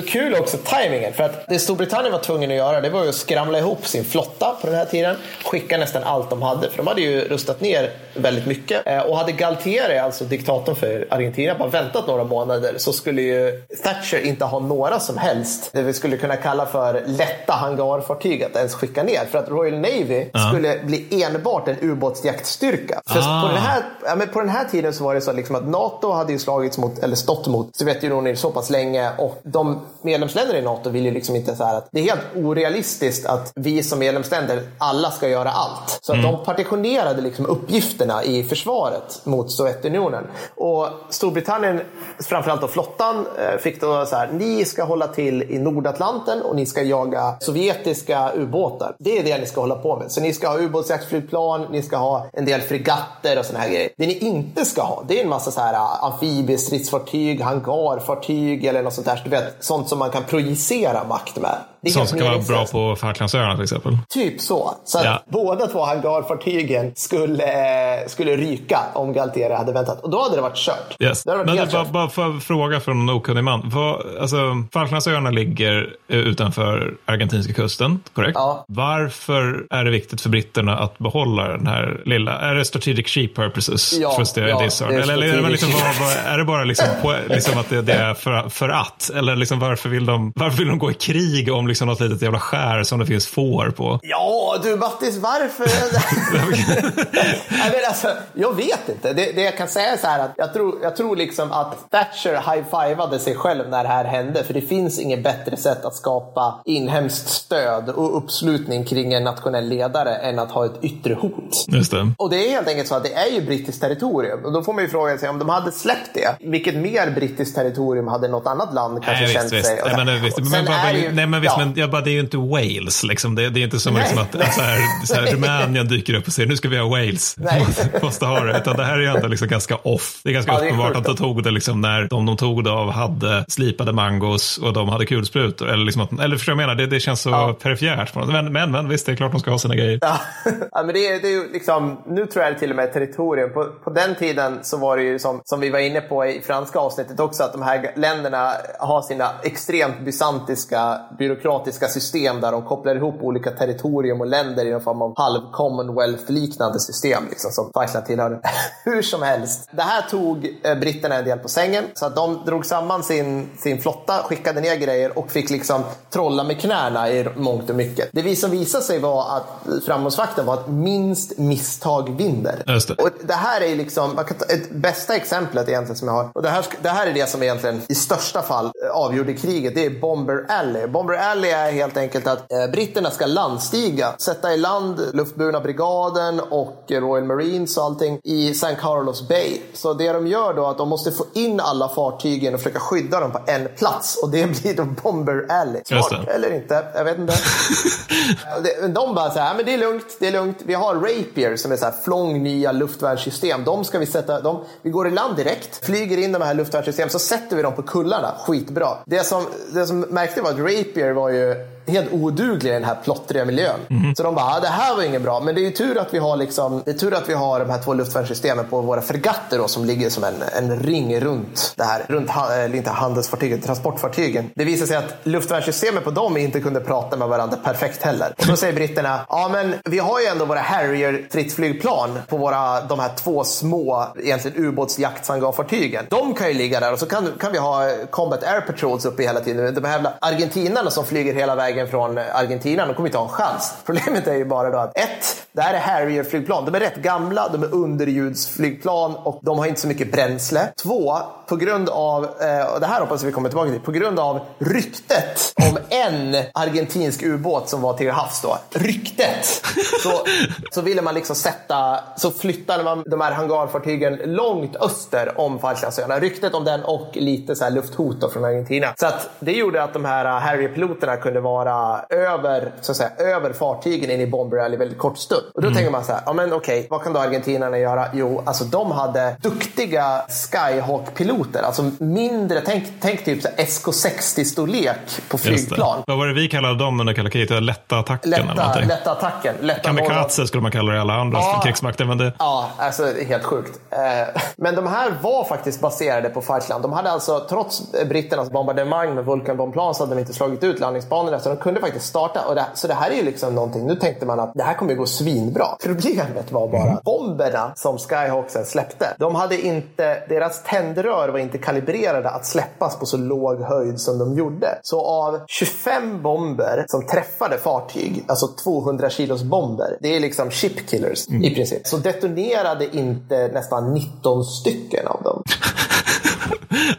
och kul också tajmingen, för att det Storbritannien var tvungen att göra det var ju att skramla ihop sin flotta på den här tiden, skicka nästan allt de hade, för de hade ju rustat ner väldigt mycket. Eh, och hade Galtieri, alltså diktatorn för Argentina, bara väntat några månader så skulle ju Thatcher inte ha några som helst, det vi skulle kunna kalla för lätta hangarfartyg att ens skicka ner. För att Royal Navy ja. skulle bli enbart en ubåtsjaktstyrka. För ah. på, den här, ja, men på den här tiden så var det så liksom att NATO hade ju slagits mot, eller stått mot Sovjetunionen så pass länge och de medlemsländer i NATO vill ju liksom inte så här att det är helt orealistiskt att vi som medlemsländer alla ska göra allt. Så att mm. de partitionerade liksom uppgifterna i försvaret mot Sovjetunionen. Och Storbritannien, framförallt då flottan, eh, fick då så här, ni ska hålla till i Nordatlanten och ni ska jaga sovjetiska ubåtar. Det är det ni ska hålla på med. Så ni ska ha ubåtsjaktsflygplan, ni ska ha en del fregatter och såna här grejer. Det ni inte ska ha, det är en massa så här eh, amfibiestridsfartyg, hangarfartyg eller något sånt där. Du vet, sånt som man kan projicera makt med. Som ska vara bra på Falklandsöarna till exempel? Typ så. Så att ja. båda två hangarfartygen skulle, skulle ryka om Galtieri hade väntat. Och då hade det varit kört. Yes. Det varit Men bara, bara för fråga från en okunnig man. Vad, alltså, Falklandsöarna ligger utanför argentinska kusten, korrekt? Ja. Varför är det viktigt för britterna att behålla den här lilla... Är det strategic sheep purposes? Ja, Just det, ja det är, så. Eller, eller är, det liksom, vad, är det bara liksom, på, liksom att det, det, är för, för att? Eller liksom varför, vill de, varför vill de gå i krig om liksom något litet jävla skär som det finns får på? Ja, du Mattis, varför? [laughs] jag, alltså, jag vet inte. Det, det, jag kan säga är så här att jag tror, jag tror liksom att Thatcher high-fivade sig själv när det här hände. För det finns inget bättre sätt att skapa inhemskt stöd och uppslutning kring en nationell ledare än att ha ett yttre hot. Just det. Och det är helt enkelt så att det är ju brittiskt territorium. Och då får man ju fråga sig om de hade släppt det. Vilket mer brittiskt territorium hade något annat land kanske nej, känt visst, sig? Nej, men, visst. Men, bara, ju, nej, men visst. Men jag bara, det är ju inte Wales. Liksom. Det, det är inte som liksom att, så här, så här, Rumänien dyker upp och säger nu ska vi ha Wales. Nej. [laughs] Måste ha det. Utan det här är ju ändå liksom ganska off. Det är ganska ja, uppenbart att de tog det liksom när de de tog det av hade slipade mangos och de hade kulsprutor. Eller, liksom att, eller förstår jag menar? Det, det känns så ja. perifert. Men, men, men visst, det är klart de ska ha sina grejer. Ja, [laughs] ja men det är, det är ju liksom, nu tror jag det till och med territorium. På, på den tiden så var det ju som, som vi var inne på i franska avsnittet också, att de här länderna har sina extremt bysantiska byråkratiska system där de kopplar ihop olika territorium och länder i någon form av halv-commonwealth-liknande system liksom, som Falkland tillhörde. [laughs] Hur som helst. Det här tog eh, britterna en del på sängen så att de drog samman sin, sin flotta, skickade ner grejer och fick liksom trolla med knäna i mångt och mycket. Det som visade sig var att framgångsfaktorn var att minst misstag vinner. Det. Och det här är liksom, man kan ta ett bästa exemplet egentligen som jag har. Och det, här, det här är det som egentligen i största fall avgjorde kriget. Det är Bomber Alley. Bomber Alley är helt enkelt att eh, britterna ska landstiga, sätta i land luftburna brigaden och Royal Marines och allting i San Carlos Bay. Så det de gör då är att de måste få in alla fartygen och försöka skydda dem på en plats och det blir då Bomber Alley. Smart eller inte, jag vet inte. [laughs] de bara så här, men det är lugnt, det är lugnt. Vi har Rapier som är så här flång nya luftvärnssystem. De ska vi sätta, de, vi går i land direkt, flyger in de här luftvärnssystemen så sätter vi dem på kullarna. Skitbra. Det som, det som märkte var att Rapier var ju helt oduglig i den här plottriga miljön. Mm. Så de bara, ah, det här var inget bra. Men det är ju tur att vi har, liksom, det är tur att vi har de här två luftvärnssystemen på våra fregatter då, som ligger som en, en ring runt det här, runt eller inte handelsfartygen, transportfartygen. Det visar sig att luftvärnssystemen på dem inte kunde prata med varandra perfekt heller. Och då säger britterna, ja men vi har ju ändå våra Harrier stridsflygplan på våra, de här två små, egentligen ubåtsjaktshangarfartygen. De kan ju ligga där och så kan, kan vi ha Combat Air Patrols uppe hela tiden. De här jävla argentinarna som flyger hela vägen vägen från Argentina. De kommer inte ha en chans. [laughs] Problemet är ju bara då att ett, det här är Harrier-flygplan. De är rätt gamla, de är underljudsflygplan och de har inte så mycket bränsle. Två, på grund av, eh, och det här hoppas vi kommer tillbaka till, på grund av ryktet om en argentinsk ubåt som var till havs då. Ryktet! Så, så ville man liksom sätta, så flyttade man de här hangarfartygen långt öster om Falklandsöarna. Ryktet om den och lite så här lufthot från Argentina. Så att det gjorde att de här eh, Harrier-piloterna kunde vara över, så att säga, över fartygen in i Bomber Rally väldigt kort stund. Och då mm. tänker man så här, ja men okej, vad kan då argentinarna göra? Jo, alltså de hade duktiga Skyhawk-piloter, alltså mindre, tänk, tänk typ SK60-storlek på flygplan. Vad var det vi kallade dem under kalla kriget? Lätta attacken? Lätta, lätta attacken. Lätta Kamikaze skulle man kalla det i alla andra ja, krigsmakter. Men det... Ja, alltså helt sjukt. Eh, [laughs] men de här var faktiskt baserade på Falkland. De hade alltså, trots britternas bombardemang med Vulkanbombplan så hade de inte slagit ut landningsbanorna. De kunde faktiskt starta. Och det, så det här är ju liksom någonting, nu tänkte man att det här kommer gå svinbra. [laughs] Problemet var bara mm. bomberna som Skyhawksen släppte. De hade inte, deras tändrör var inte kalibrerade att släppas på så låg höjd som de gjorde. Så av 25 bomber som träffade fartyg, alltså 200 kilos bomber, det är liksom ship killers mm. i princip, så detonerade inte nästan 19 stycken av dem. [laughs]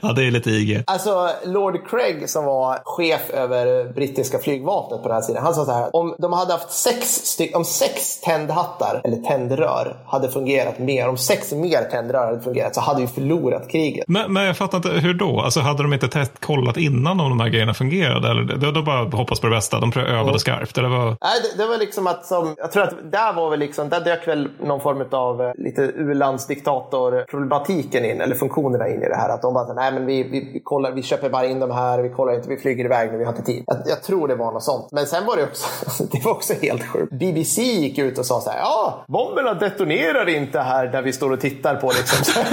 ja, det är lite IG. Alltså, Lord Craig som var chef över brittiska flygvapnet på den här sidan, han sa så här, om de hade haft sex, styck, om sex tändhattar, eller tändrör, hade fungerat mer, om sex mer tändrör hade fungerat så hade vi förlorat kriget. Men, men jag fattar inte, hur då? Alltså hade de inte test, kollat innan om de här grejerna fungerade? Eller de, de bara hoppas på det bästa? De övade mm. skarpt? Eller vad? Nej, det, det, var liksom att som, jag tror att där var väl liksom, där dök väl någon form av eh, lite u-landsdiktatorproblematiken in, eller funktionerna in i det här. Att de bara, nej men vi, vi, vi, kollar, vi köper bara in de här, vi kollar inte, vi flyger iväg nu, vi har inte tid. Jag, jag tror det var något sånt. Men sen var det också, [laughs] det var också helt sjukt. BBC gick ut och sa så här, ja, bomberna detonerar inte här där vi står och tittar på liksom.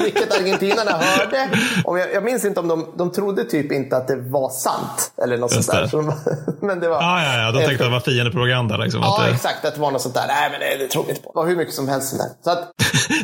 [laughs] Vilket argentinarna hörde. Och jag, jag minns inte om de, de trodde typ inte att det var sant. Eller något sånt där. Så de, [laughs] men det var, ah, ja, ja, de tänkte att det var fiendepropaganda. Liksom, ja, att det... exakt. Att det var något sånt där. Nej, men det, det tror vi inte på. Det var hur mycket som helst. Där. Så att,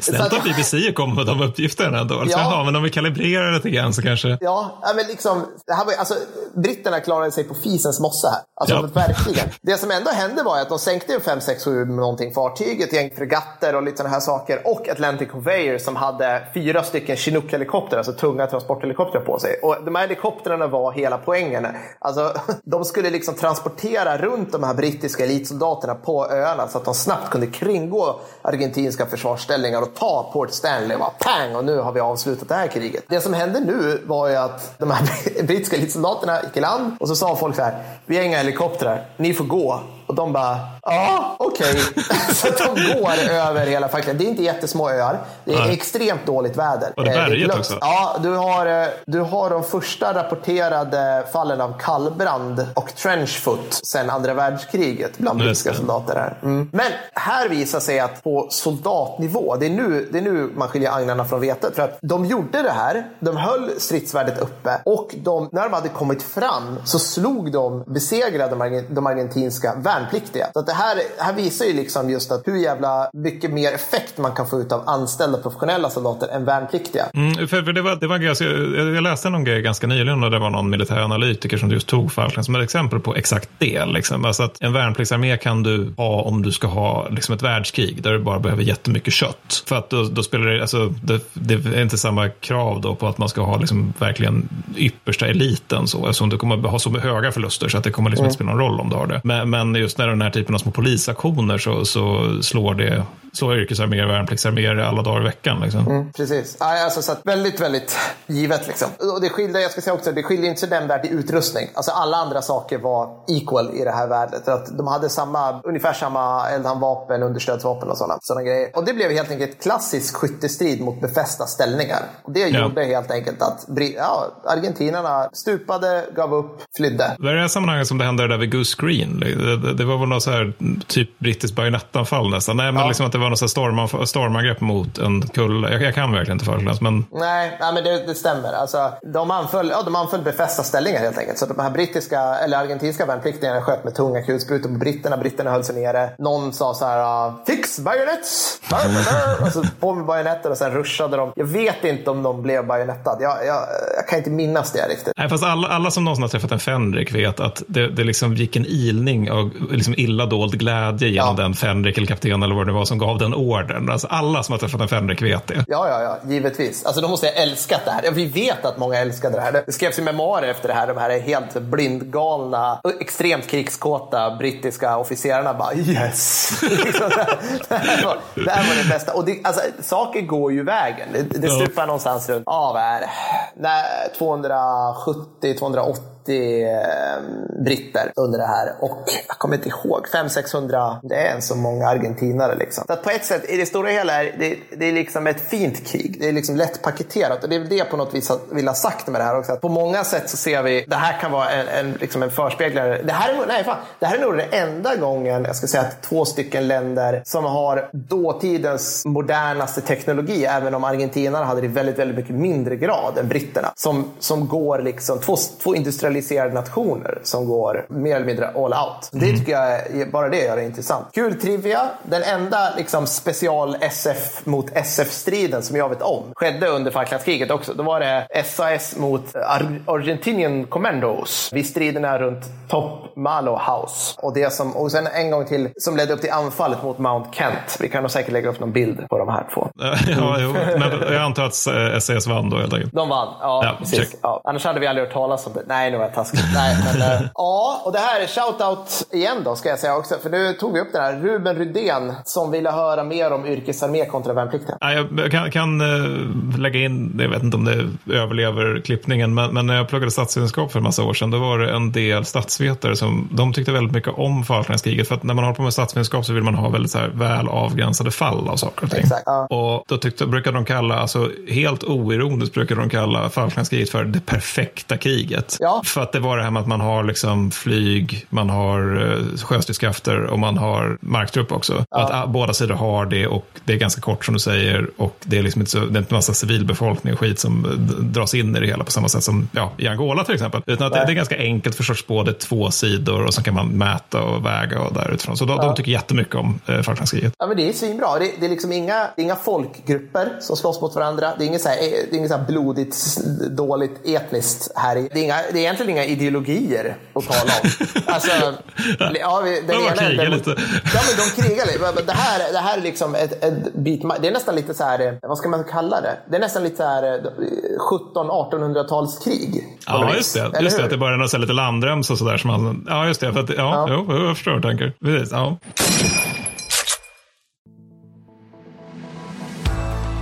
Snällt att BBC kommer med de uppgifterna ändå. Alltså, ja. men om vi kalibrerar lite grann så kanske... Ja, men liksom, det här var, alltså, britterna klarade sig på fisens mossa här. Alltså ja. verkligen. Det som ändå hände var att de sänkte 5, 6, 7 någonting fartyg, ett gäng fregatter och lite sådana här saker. Och Atlantic Conveyor som hade fyra stycken Chinook-helikoptrar, alltså tunga transporthelikoptrar på sig. Och de här helikoptrarna var hela poängen. Alltså, [laughs] de skulle liksom transportera runt de här brittiska elitsoldaterna på öarna så att de snabbt kunde kringgå argentinska försvarsställningar och ta Port Stanley. Och bara, pang! Och nu har vi avslutat det här kriget. Det som hände nu var ju att de här [laughs] brittiska elitsoldaterna gick i land och så sa folk så här. Vi har inga helikoptrar, ni får gå. Och de bara, ja, okej. Okay. [laughs] så de går över hela Falkland. Det är inte jättesmå öar. Det är Nej. extremt dåligt väder. Och det är berget också? Ja, du har, eh, du har de första rapporterade fallen av kallbrand och trenchfoot sedan andra världskriget bland brittiska soldater. Här. Mm. Men här visar sig att på soldatnivå, det är, nu, det är nu man skiljer agnarna från vetet. För att de gjorde det här, de höll stridsvärdet uppe och de, när de hade kommit fram så slog de, besegrade de, de argentinska värnpliktiga. Så att det här, här visar ju liksom just att hur jävla mycket mer effekt man kan få ut av anställda professionella soldater än värnpliktiga. Mm, för, för det var, det var ganska, jag, jag läste någon grej ganska nyligen och det var någon militär analytiker som just tog Falkland som ett exempel på exakt det. Liksom. Alltså att en värnpliktsarmé kan du ha om du ska ha liksom ett världskrig där du bara behöver jättemycket kött. För att då, då spelar det, alltså, det, det, är inte samma krav då på att man ska ha liksom verkligen yppersta eliten så, eftersom du kommer ha så höga förluster så att det kommer liksom mm. inte spela någon roll om du har det. Men, men just när den här typen av små polisaktioner så, så slår det slår yrkesarméer och värnpliktsarméer alla dagar i veckan. Liksom. Mm, precis. Alltså, så väldigt, väldigt givet. Liksom. Och det skiljer, jag ska säga också, det skiljer inte så nämnvärt i utrustning. Alltså, alla andra saker var equal i det här världet. Att de hade samma, ungefär samma eldhandvapen, understödsvapen och sådana, sådana grejer. Och det blev helt enkelt klassisk skyttestrid mot befästa ställningar. Och det ja. gjorde helt enkelt att ja, argentinarna stupade, gav upp, flydde. Det är det här sammanhanget som det hände där vid Goose Green. Det, det var väl något så här, typ brittiskt bajonettanfall nästan. Nej, men ja. liksom att det var något storman, stormangrepp mot en kulle. Jag, jag, kan verkligen inte Falklands, men... Nej, nej men det, det, stämmer. Alltså, de, anföll, ja, de anföll befästa ställningar helt enkelt. Så de här brittiska, eller argentinska värnpliktiga sköt med tunga kulsprutor på britterna. Britterna höll sig nere. Någon sa så här, uh, fix bayonets! [laughs] och så på med bajonetter och sen ruschade de. Jag vet inte om de blev bajonettade. Jag, jag, jag, kan inte minnas det riktigt. Nej, fast alla, alla som någonsin har träffat en Fenrik vet att det, det liksom gick en ilning av liksom illa dold glädje genom ja. den Fenrik eller kapten eller vad det var som gav den ordern. Alltså alla som har träffat en Fenrik vet det. Ja, ja, ja, givetvis. Alltså de måste ha älskat det här. Vi vet att många älskade det här. Det skrevs i memoarer efter det här. De här helt blindgalna, extremt krigskåta brittiska officerarna bara yes. [laughs] det, här var, det här var det bästa. Och det, alltså, saker går ju vägen. Det, det stupar ja. någonstans runt, ja vad är det? 270, 50 ehm, britter under det här och jag kommer inte ihåg, 500-600, det är en så många argentinare. Liksom. Så att på ett sätt, i det stora hela, är det, det är liksom ett fint krig. Det är liksom lätt paketerat och det är det på något vis vill ha sagt med det här också. Att på många sätt så ser vi, det här kan vara en, en, liksom en förspeglare. Det här, är, nej, fan, det här är nog den enda gången, jag ska säga att två stycken länder som har dåtidens modernaste teknologi, även om argentinarna hade det i väldigt, väldigt mycket mindre grad än britterna, som, som går liksom, två, två industrialiserade civiliserade nationer som går mer eller mindre all out. Det mm. tycker jag, bara det gör det intressant. Kul trivia. Den enda liksom, special SF mot SF-striden som jag vet om skedde under Falklandskriget också. Då var det SAS mot Ar Argentinian Commandos vid striderna runt Top Malo House. Och, det som, och sen en gång till som ledde upp till anfallet mot Mount Kent. Vi kan nog säkert lägga upp någon bild på de här två. [laughs] Ja, jo, men jag antar att SAS vann då helt enkelt. De vann, ja. ja precis. Ja. Annars hade vi aldrig hört talas om det. Nej, nu var jag taskig. [laughs] Nej, men, äh, [laughs] ja, och det här är shoutout igen då, ska jag säga också. För nu tog vi upp den här Ruben Rydén som ville höra mer om yrkesarmé kontra värnplikten. Ja, jag kan, kan äh, lägga in, jag vet inte om det överlever klippningen, men, men när jag pluggade statsvetenskap för en massa år sedan, då var det en del statsvetare som de tyckte väldigt mycket om Falklandskriget. För att när man håller på med statsvetenskap så vill man ha väldigt så här väl avgränsade fall av saker och ting. Exakt, ja. Och då tyckte, brukade de kalla, alltså helt oironiskt brukade de kalla Falklandskriget för det perfekta kriget. Ja. För att det var det här med att man har liksom flyg, man har uh, sjöstridskrafter och man har marktrupp också. Ja. Att uh, båda sidor har det och det är ganska kort som du säger och det är liksom inte så, det är inte massa civilbefolkning och skit som uh, dras in i det hela på samma sätt som ja, i Angola till exempel. Utan att det, det, är ganska enkelt för sorts både två sidor och så kan man mäta och väga och därifrån. Så de, ja. de tycker jättemycket om eh, Falklandskriget. Ja men det är svinbra. Det, det är liksom inga, inga folkgrupper som slåss mot varandra. Det är inget, så här, det är inget så blodigt, dåligt etniskt här. Det är, inga, det är egentligen inga ideologier att tala om. [laughs] alltså, ja, den de ena krigar lite. Ja, men de krigar lite. Det här, det här är liksom ett, ett bit, det är nästan lite så här, vad ska man kalla det? Det är nästan lite så här 17-1800-talskrig. Ja, just det. Just det, att det är något lite landremsa och sådär. ja, just det. För att, ja, ja. Jo, jag förstår hur du tänker. Precis, ja.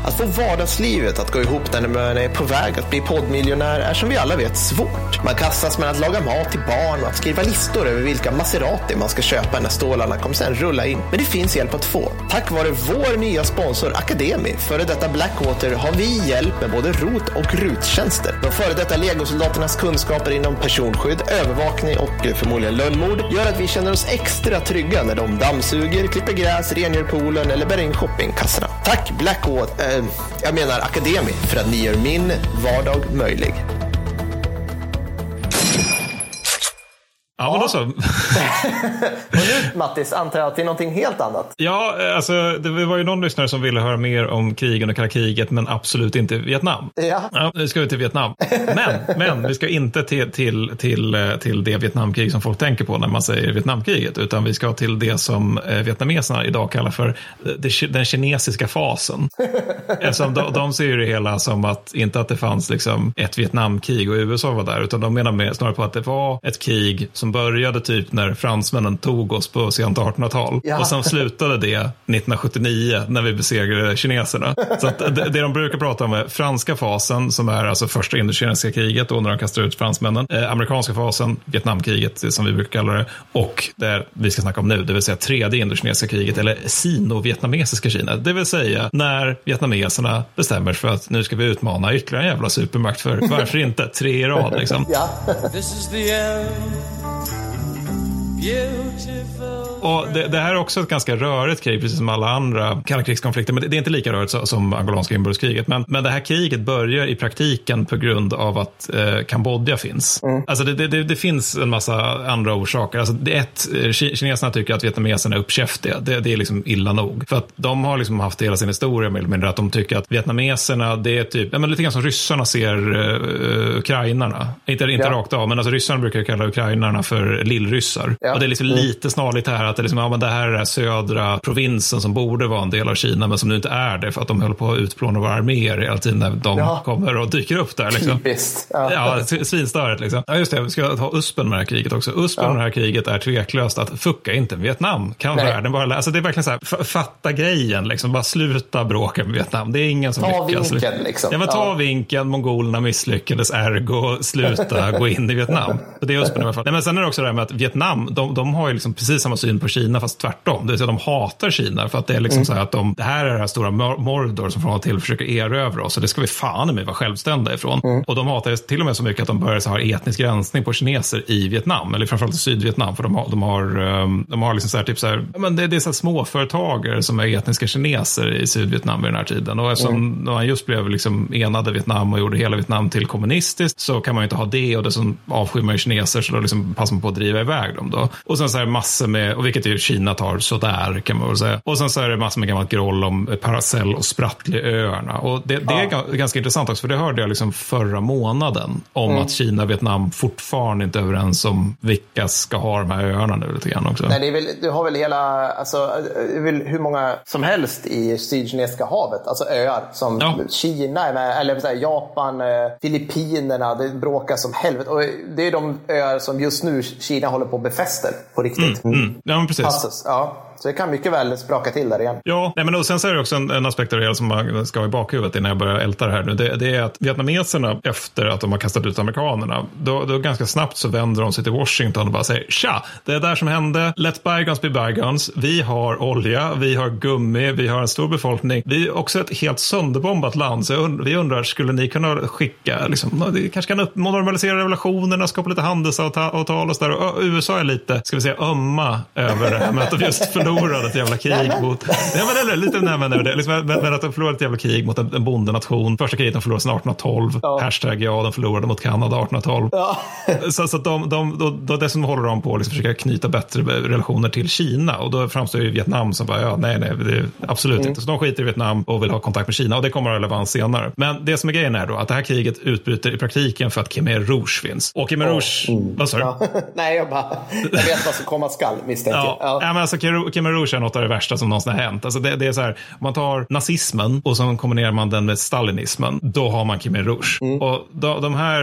Att få vardagslivet att gå ihop när man är på väg att bli poddmiljonär är som vi alla vet svårt. Man kastas mellan att laga mat till barn och att skriva listor över vilka Maserati man ska köpa när stålarna kommer sen rulla in. Men det finns hjälp att få. Tack vare vår nya sponsor Akademi, före detta Blackwater, har vi hjälp med både ROT och RUT-tjänster. De före detta legosoldaternas kunskaper inom personskydd, övervakning och eh, förmodligen lönnmord gör att vi känner oss extra trygga när de dammsuger, klipper gräs, rengör poolen eller bär in shoppingkassorna. Tack Blackwater, eh, Eh, jag menar Akademi, för att ni gör min vardag möjlig. Ja, men då så. [laughs] och nu Mattis, antar jag att det är någonting helt annat? Ja, alltså det var ju någon lyssnare som ville höra mer om krigen och kalla kriget, men absolut inte Vietnam. Ja. ja nu ska vi till Vietnam. Men, men vi ska inte till, till, till, till det Vietnamkrig som folk tänker på när man säger Vietnamkriget, utan vi ska till det som eh, vietnameserna idag kallar för den kinesiska fasen. [laughs] Eftersom de, de ser ju det hela som att, inte att det fanns liksom ett Vietnamkrig och USA var där, utan de menar med, snarare på att det var ett krig som som började typ när fransmännen tog oss på sent 1800-tal. Ja. Och sen slutade det 1979 när vi besegrade kineserna. Så det, det de brukar prata om är franska fasen som är alltså första indokinesiska kriget då när de kastar ut fransmännen. Eh, amerikanska fasen, Vietnamkriget som vi brukar kalla det. Och det vi ska snacka om nu, det vill säga tredje indokinesiska kriget eller sino-vietnamesiska Kina. Det vill säga när vietnameserna bestämmer sig för att nu ska vi utmana ytterligare en jävla supermakt för varför inte tre i rad liksom. Ja. beautiful. Och det, det, här är också ett ganska rörigt krig, precis som alla andra kalla krigskonflikter. Men det, det är inte lika rörigt som angolanska inbördeskriget. Men, men det här kriget börjar i praktiken på grund av att eh, Kambodja finns. Mm. Alltså det, det, det, finns en massa andra orsaker. Alltså det ett, eh, kineserna tycker att vietnameserna är uppkäftiga. Det, det är liksom illa nog. För att de har liksom haft hela sin historia eller mindre. Att de tycker att vietnameserna, det är typ, ja, men lite grann som ryssarna ser uh, ukrainarna. Inte, inte ja. rakt av, men alltså ryssarna brukar kalla ukrainarna för lillryssar. Ja. Och det är liksom mm. lite snarligt här att det, liksom, ja, men det här är södra provinsen som borde vara en del av Kina men som nu inte är det för att de håller på att utplåna våra arméer hela tiden när de ja. kommer och dyker upp där. Liksom. Typiskt. Ja, ja svinstörigt liksom. Ja, just det, vi ska ta USPen med det här kriget också. USPen ja. med det här kriget är tveklöst att fucka inte Vietnam. Kan Nej. världen bara alltså Det är verkligen så här, fatta grejen, liksom. bara sluta bråka med Vietnam. Det är ingen som ta lyckas. Ta vinkeln liksom. Ja, men ta ja. vinkeln, mongolerna misslyckades, ergo sluta [laughs] gå in i Vietnam. Så det är USPen i alla fall. Nej, men sen är det också det här med att Vietnam, de, de har ju liksom precis samma syn bild på Kina fast tvärtom. Det vill säga de hatar Kina för att det är liksom mm. så här att de, det här är det här stora Mordor som från och till försöker erövra oss och det ska vi fan med vara självständiga ifrån. Mm. Och de hatar till och med så mycket att de börjar ha etnisk gränsning på kineser i Vietnam, eller framförallt i Sydvietnam, för de har, de har, ehm, de har liksom så här, typ så här, men det, det är så här småföretagare som är etniska kineser i Sydvietnam vid den här tiden. Och eftersom mm. man just blev liksom enade Vietnam och gjorde hela Vietnam till kommunistiskt så kan man ju inte ha det och dessutom avskyr man ju kineser så då liksom passar man på att driva iväg dem då. Och sen så är det massor med, och vilket ju Kina tar sådär kan man väl säga. Och sen så är det massor med gammalt groll om Paracel och Sprattleöarna. Och det, det ja. är ganska intressant också för det hörde jag liksom förra månaden om mm. att Kina och Vietnam fortfarande inte är överens om vilka ska ha de här öarna nu lite grann också. Nej, det är väl, du har väl hela, alltså väl hur många som helst i Sydkinesiska havet, alltså öar som ja. Kina är med, eller här, Japan, eh, Filippinerna, det bråkas som helvete. Och det är de öar som just nu Kina håller på att befäster på riktigt. Mm, mm. Ja, men precis. Passus, ja. Så det kan mycket väl spraka till där igen. Ja, nej, men och sen så är det också en, en aspekt av det som man ska ha i bakhuvudet innan jag börjar älta det här nu. Det, det, är att vietnameserna efter att de har kastat ut amerikanerna, då, då ganska snabbt så vänder de sig till Washington och bara säger tja, det är där som hände, let bygons be bygons, vi har olja, vi har gummi, vi har en stor befolkning, vi är också ett helt sönderbombat land, så und vi undrar, skulle ni kunna skicka, liksom, det kanske kan normalisera relationerna, skapa lite handelsavtal och så där. Och USA är lite, ska vi säga, ömma över det här med att just just förlorade ett jävla krig mot... Ja, men eller, lite närmare det. Liksom, men, att de förlorade ett jävla krig mot en, en bondenation. Första kriget de förlorade sedan 1812. Ja. Hashtag ja, de förlorade mot Kanada 1812. Ja. [laughs] så, så de, de, då, då dessutom håller de på att liksom försöka knyta bättre relationer till Kina. Och då framstår ju Vietnam som bara, ja, nej, nej, det, absolut mm. inte. Så de skiter i Vietnam och vill ha kontakt med Kina. Och det kommer att relevans senare. Men det som är grejen är då att det här kriget utbryter i praktiken för att Khmer Rouge finns. Och Khmer Rouge, mm. vad sa du? [laughs] Nej, jag bara, jag vet vad som komma skall misstänker ja. ja. ja men alltså, Khmer Rouge är något av det värsta som någonsin har hänt. Alltså det, det är så här, om man tar nazismen och så kombinerar man den med stalinismen, då har man Khmer Rouge. Mm. Och då, de här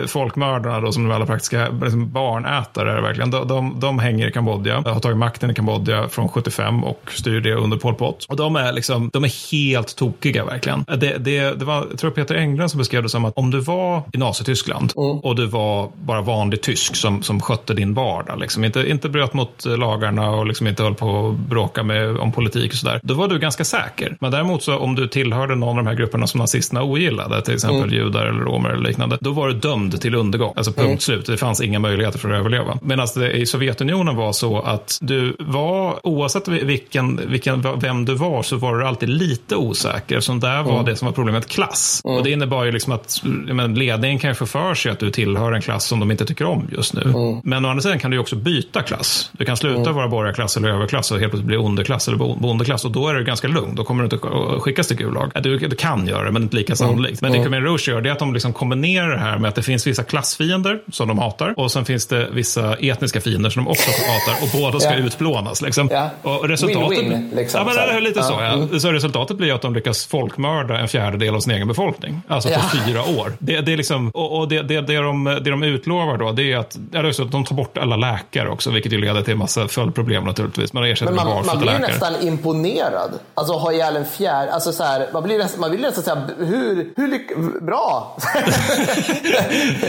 eh, folkmördarna då, som är alla praktiska liksom barnätare, verkligen, de, de, de, hänger i Kambodja, har tagit makten i Kambodja från 75 och styr det under Pol Pot. Och de är, liksom, de är helt tokiga verkligen. Det, det, det var, jag tror Peter Englund som beskrev det som att om du var i Nazityskland mm. och du var bara vanlig tysk som, som skötte din vardag, liksom, inte, inte bröt mot lagarna och liksom inte höll på och bråka med, om politik och sådär, då var du ganska säker. Men däremot så om du tillhörde någon av de här grupperna som nazisterna ogillade, till exempel mm. judar eller romer eller liknande, då var du dömd till undergång. Alltså punkt mm. slut. Det fanns inga möjligheter för att överleva. Medan det i Sovjetunionen var så att du var, oavsett vilken, vilken, vem du var, så var du alltid lite osäker. Som där var mm. det som var problemet klass. Mm. Och det innebar ju liksom att men, ledningen kan ju få för sig att du tillhör en klass som de inte tycker om just nu. Mm. Men å andra sidan kan du ju också byta klass. Du kan sluta mm. vara borgarklass eller överklass och helt plötsligt bli underklass eller bondeklass och då är det ganska lugnt. Då kommer du inte skickas till Gulag. Du, du kan göra det, men inte lika sannolikt. Men det Khmer Rouge gör det är att de liksom kombinerar det här med att det finns vissa klassfiender som de hatar och sen finns det vissa etniska fiender som de också [laughs] hatar och båda ska yeah. utplånas. Liksom. Yeah. Och resultatet, Win-win. Liksom, ja, men är lite så. Ja. Mm. Så resultatet blir att de lyckas folkmörda en fjärdedel av sin egen befolkning. Alltså på ja. fyra år. Det, det är liksom, och, och det, det, det, de, det de utlovar då, det är att, ja, det är så att de tar bort alla läkare också, vilket ju leder till en massa följdproblem naturligtvis. Man ersätter men man, man blir läkare. nästan imponerad. Alltså ha ihjäl en fjärd. Alltså så här, man, blir nästan, man vill nästan säga, hur, hur lyck bra? [laughs]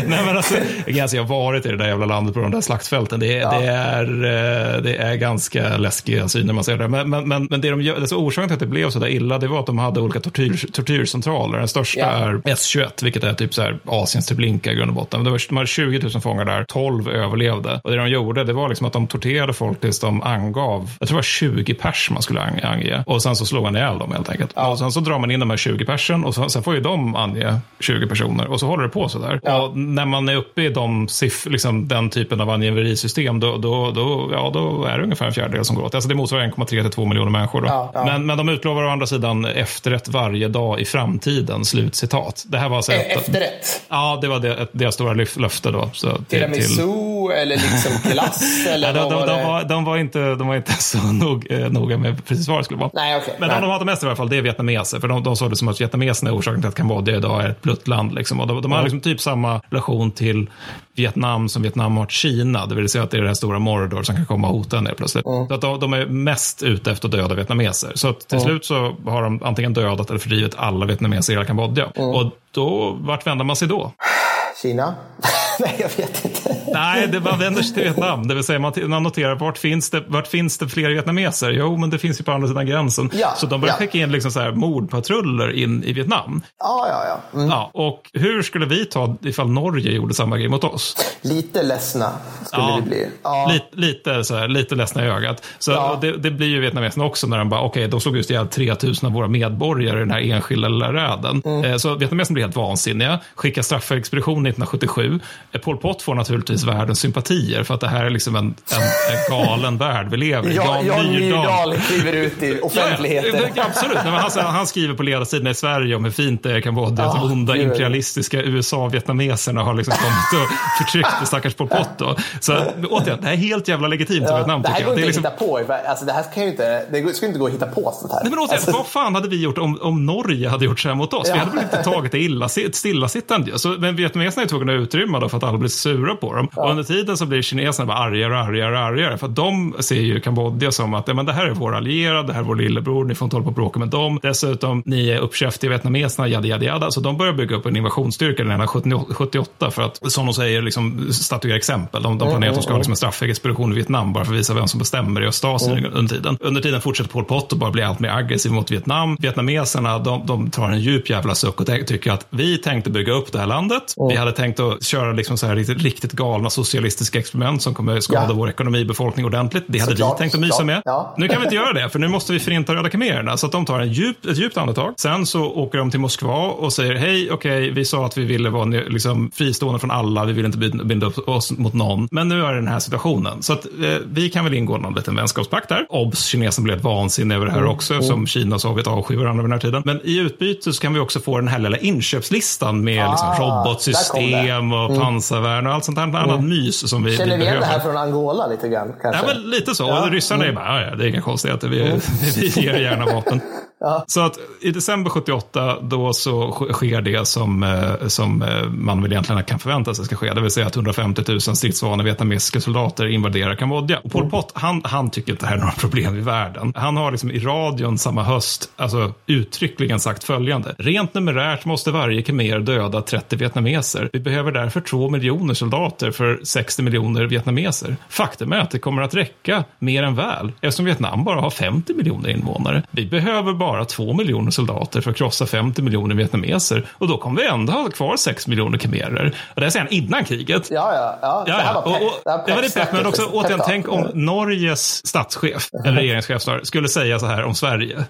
Nej men alltså, jag har varit i det där jävla landet på de där slaktfälten. Det, ja. det, är, eh, det är ganska läskiga syner man ser där. Men, men, men, men det de gör, alltså orsaken till att det blev så där illa, det var att de hade olika tortyr, tortyrcentraler. Den största ja. är S21, vilket är typ så här Asiens Treblinka i grund och botten. Det var, de hade 20 000 fångar där, 12 överlevde. Och det de gjorde, det var liksom att de torterade folk tills de angav, jag tror det var 20 pers man skulle ange. Och sen så slog han ihjäl dem helt enkelt. Ja. Och sen så drar man in de här 20 persen och sen får ju de ange 20 personer. Och så håller det på så där. Ja. Och när man är uppe i de siff liksom den typen av angiverisystem, då, då, då, ja, då är det ungefär en fjärdedel som går åt. Alltså det motsvarar 1,3 till 2 miljoner människor. Ja, ja. Men, men de utlovar å andra sidan efterrätt varje dag i framtiden. Slutcitat. Det här var alltså ett, Efterrätt? Ja, det var det, deras stora löfte då. Så Tiramisu till... eller liksom glass? [laughs] eller de, de, de, var, de, var, inte, de var inte så nog, eh, noga med precis vad det skulle vara. Nej, okay, men nej. de de hatar mest i alla fall, det är vietnameser. För de, de såg det som att vietnameserna är orsaken till att Kambodja idag är ett blött land. Liksom. Och de, de har liksom typ samma relation till Vietnam som Vietnam har till Kina. Det vill säga att det är det här stora Mordor som kan komma och hota en plötsligt. Mm. Så att de, de, är mest ute efter att döda vietnameser. Så att till mm. slut så har de antingen dödat eller fördrivit alla vietnameser i hela Kambodja. Mm. Och då, vart vänder man sig då? Kina. [laughs] Nej, jag vet inte. Nej, det, man vänder sig till Vietnam. Det vill säga man, man noterar vart finns, det, vart finns det fler vietnameser? Jo, men det finns ju på andra sidan gränsen. Ja, så de börjar ja. skicka in liksom så här mordpatruller in i Vietnam. Ja, ja, ja. Mm. ja. Och hur skulle vi ta ifall Norge gjorde samma grej mot oss? Lite ledsna skulle ja, vi bli. Ja. Lite, lite, så här, lite ledsna i ögat. Så ja. det, det, blir ju vietnameserna också när de bara, okej, okay, de slog just ihjäl 3000 av våra medborgare i den här enskilda lilla räden. Mm. Eh, så vietnameserna blir helt vansinniga, skickar straffexpedition 1977. Pol Pot får naturligtvis världens sympatier för att det här är liksom en, en, en galen värld vi lever i. Jan, Jan Myrdal kliver ut i offentligheten. Ja, absolut. Nej, han, han, skriver på ledarsidorna i Sverige om hur fint det är i Kambodja. Oh, att de onda imperialistiska USA-vietnameserna har liksom kommit och förtryckt det stackars Pol Pot. Då. Så återigen, det här är helt jävla legitimt ja, Vietnam. Det här går inte att liksom... hitta på. Alltså, det här kan ju inte, det skulle inte gå att hitta på sånt här. Nej, men återigen, alltså... vad fan hade vi gjort om, om Norge hade gjort så här mot oss? Ja. Vi hade väl inte tagit det illa, stillasittande. Så, men vietnameserna är tvungna att utrymma då för att alla blir sura på dem. Ja. Och under tiden så blir kineserna bara argare och argare och argare. För att de ser ju Kambodja som att men det här är vår allierade, det här är vår lillebror, ni får inte hålla på och bråka med dem. Dessutom, ni är uppkäftiga vietnameserna, jada, jada, jada. Så de börjar bygga upp en invasionsstyrka redan 78 för att, som de säger, liksom, statuera exempel. De, de planerar att de ska ha liksom en straffexpedition i Vietnam bara för att visa vem som bestämmer i Östasien mm. under tiden. Under tiden fortsätter Pol Pot och bara bli allt mer aggressiv mot Vietnam. Vietnameserna, de, de tar en djup jävla suck och tycker att vi tänkte bygga upp det här landet. Mm. Vi hade tänkt att köra liksom så här riktigt, galna socialistiska experiment som kommer skada ja. vår ekonomi, befolkning ordentligt. Det hade Såklart. vi tänkt att mysa med. Ja. Nu kan vi inte göra det, för nu måste vi förinta röda khmererna. Så att de tar en djup, ett djupt andetag. Sen så åker de till Moskva och säger hej, okej, okay, vi sa att vi ville vara liksom, fristående från alla, vi vill inte binda upp oss mot någon. Men nu är det den här situationen. Så att eh, vi kan väl ingå någon liten vänskapspakt där. Obs, kinesen blev vansinnig över det här mm. också, mm. som Kina och Sovjet avskyr varandra vid den här tiden. Men i utbyte så kan vi också få den här lilla inköpslistan med liksom, ah, liksom, robotsystem och mm. Pansarvärn och allt sånt där annat mm. mys som vi Känner vi igen det här från Angola lite grann? Kanske? Ja, men lite så. Ja. Ryssarna är mm. bara, ja, det är inga konstigheter, vi, mm. [laughs] vi ger gärna vapen. Ja. Så att i december 78 då så sker det som, eh, som eh, man väl egentligen kan förvänta sig ska ske. Det vill säga att 150 000 stridsvana vietnamesiska soldater invaderar Kambodja. Och Pol mm. Pot, han, han tycker inte det här är några [laughs] problem i världen. Han har liksom i radion samma höst alltså uttryckligen sagt följande. Rent numerärt måste varje khmer döda 30 vietnameser. Vi behöver därför 2 miljoner soldater för 60 miljoner vietnameser. Faktum är att det kommer att räcka mer än väl eftersom Vietnam bara har 50 miljoner invånare. Vi behöver bara bara två miljoner soldater för att krossa 50 miljoner vietnameser. Och då kommer vi ändå ha kvar 6 miljoner khmerer. Och det säger han innan kriget. Ja, ja. ja. ja, ja. Och, och, det var lite men också återigen, tänk om [laughs] Norges statschef, eller regeringschef skulle säga så här om Sverige.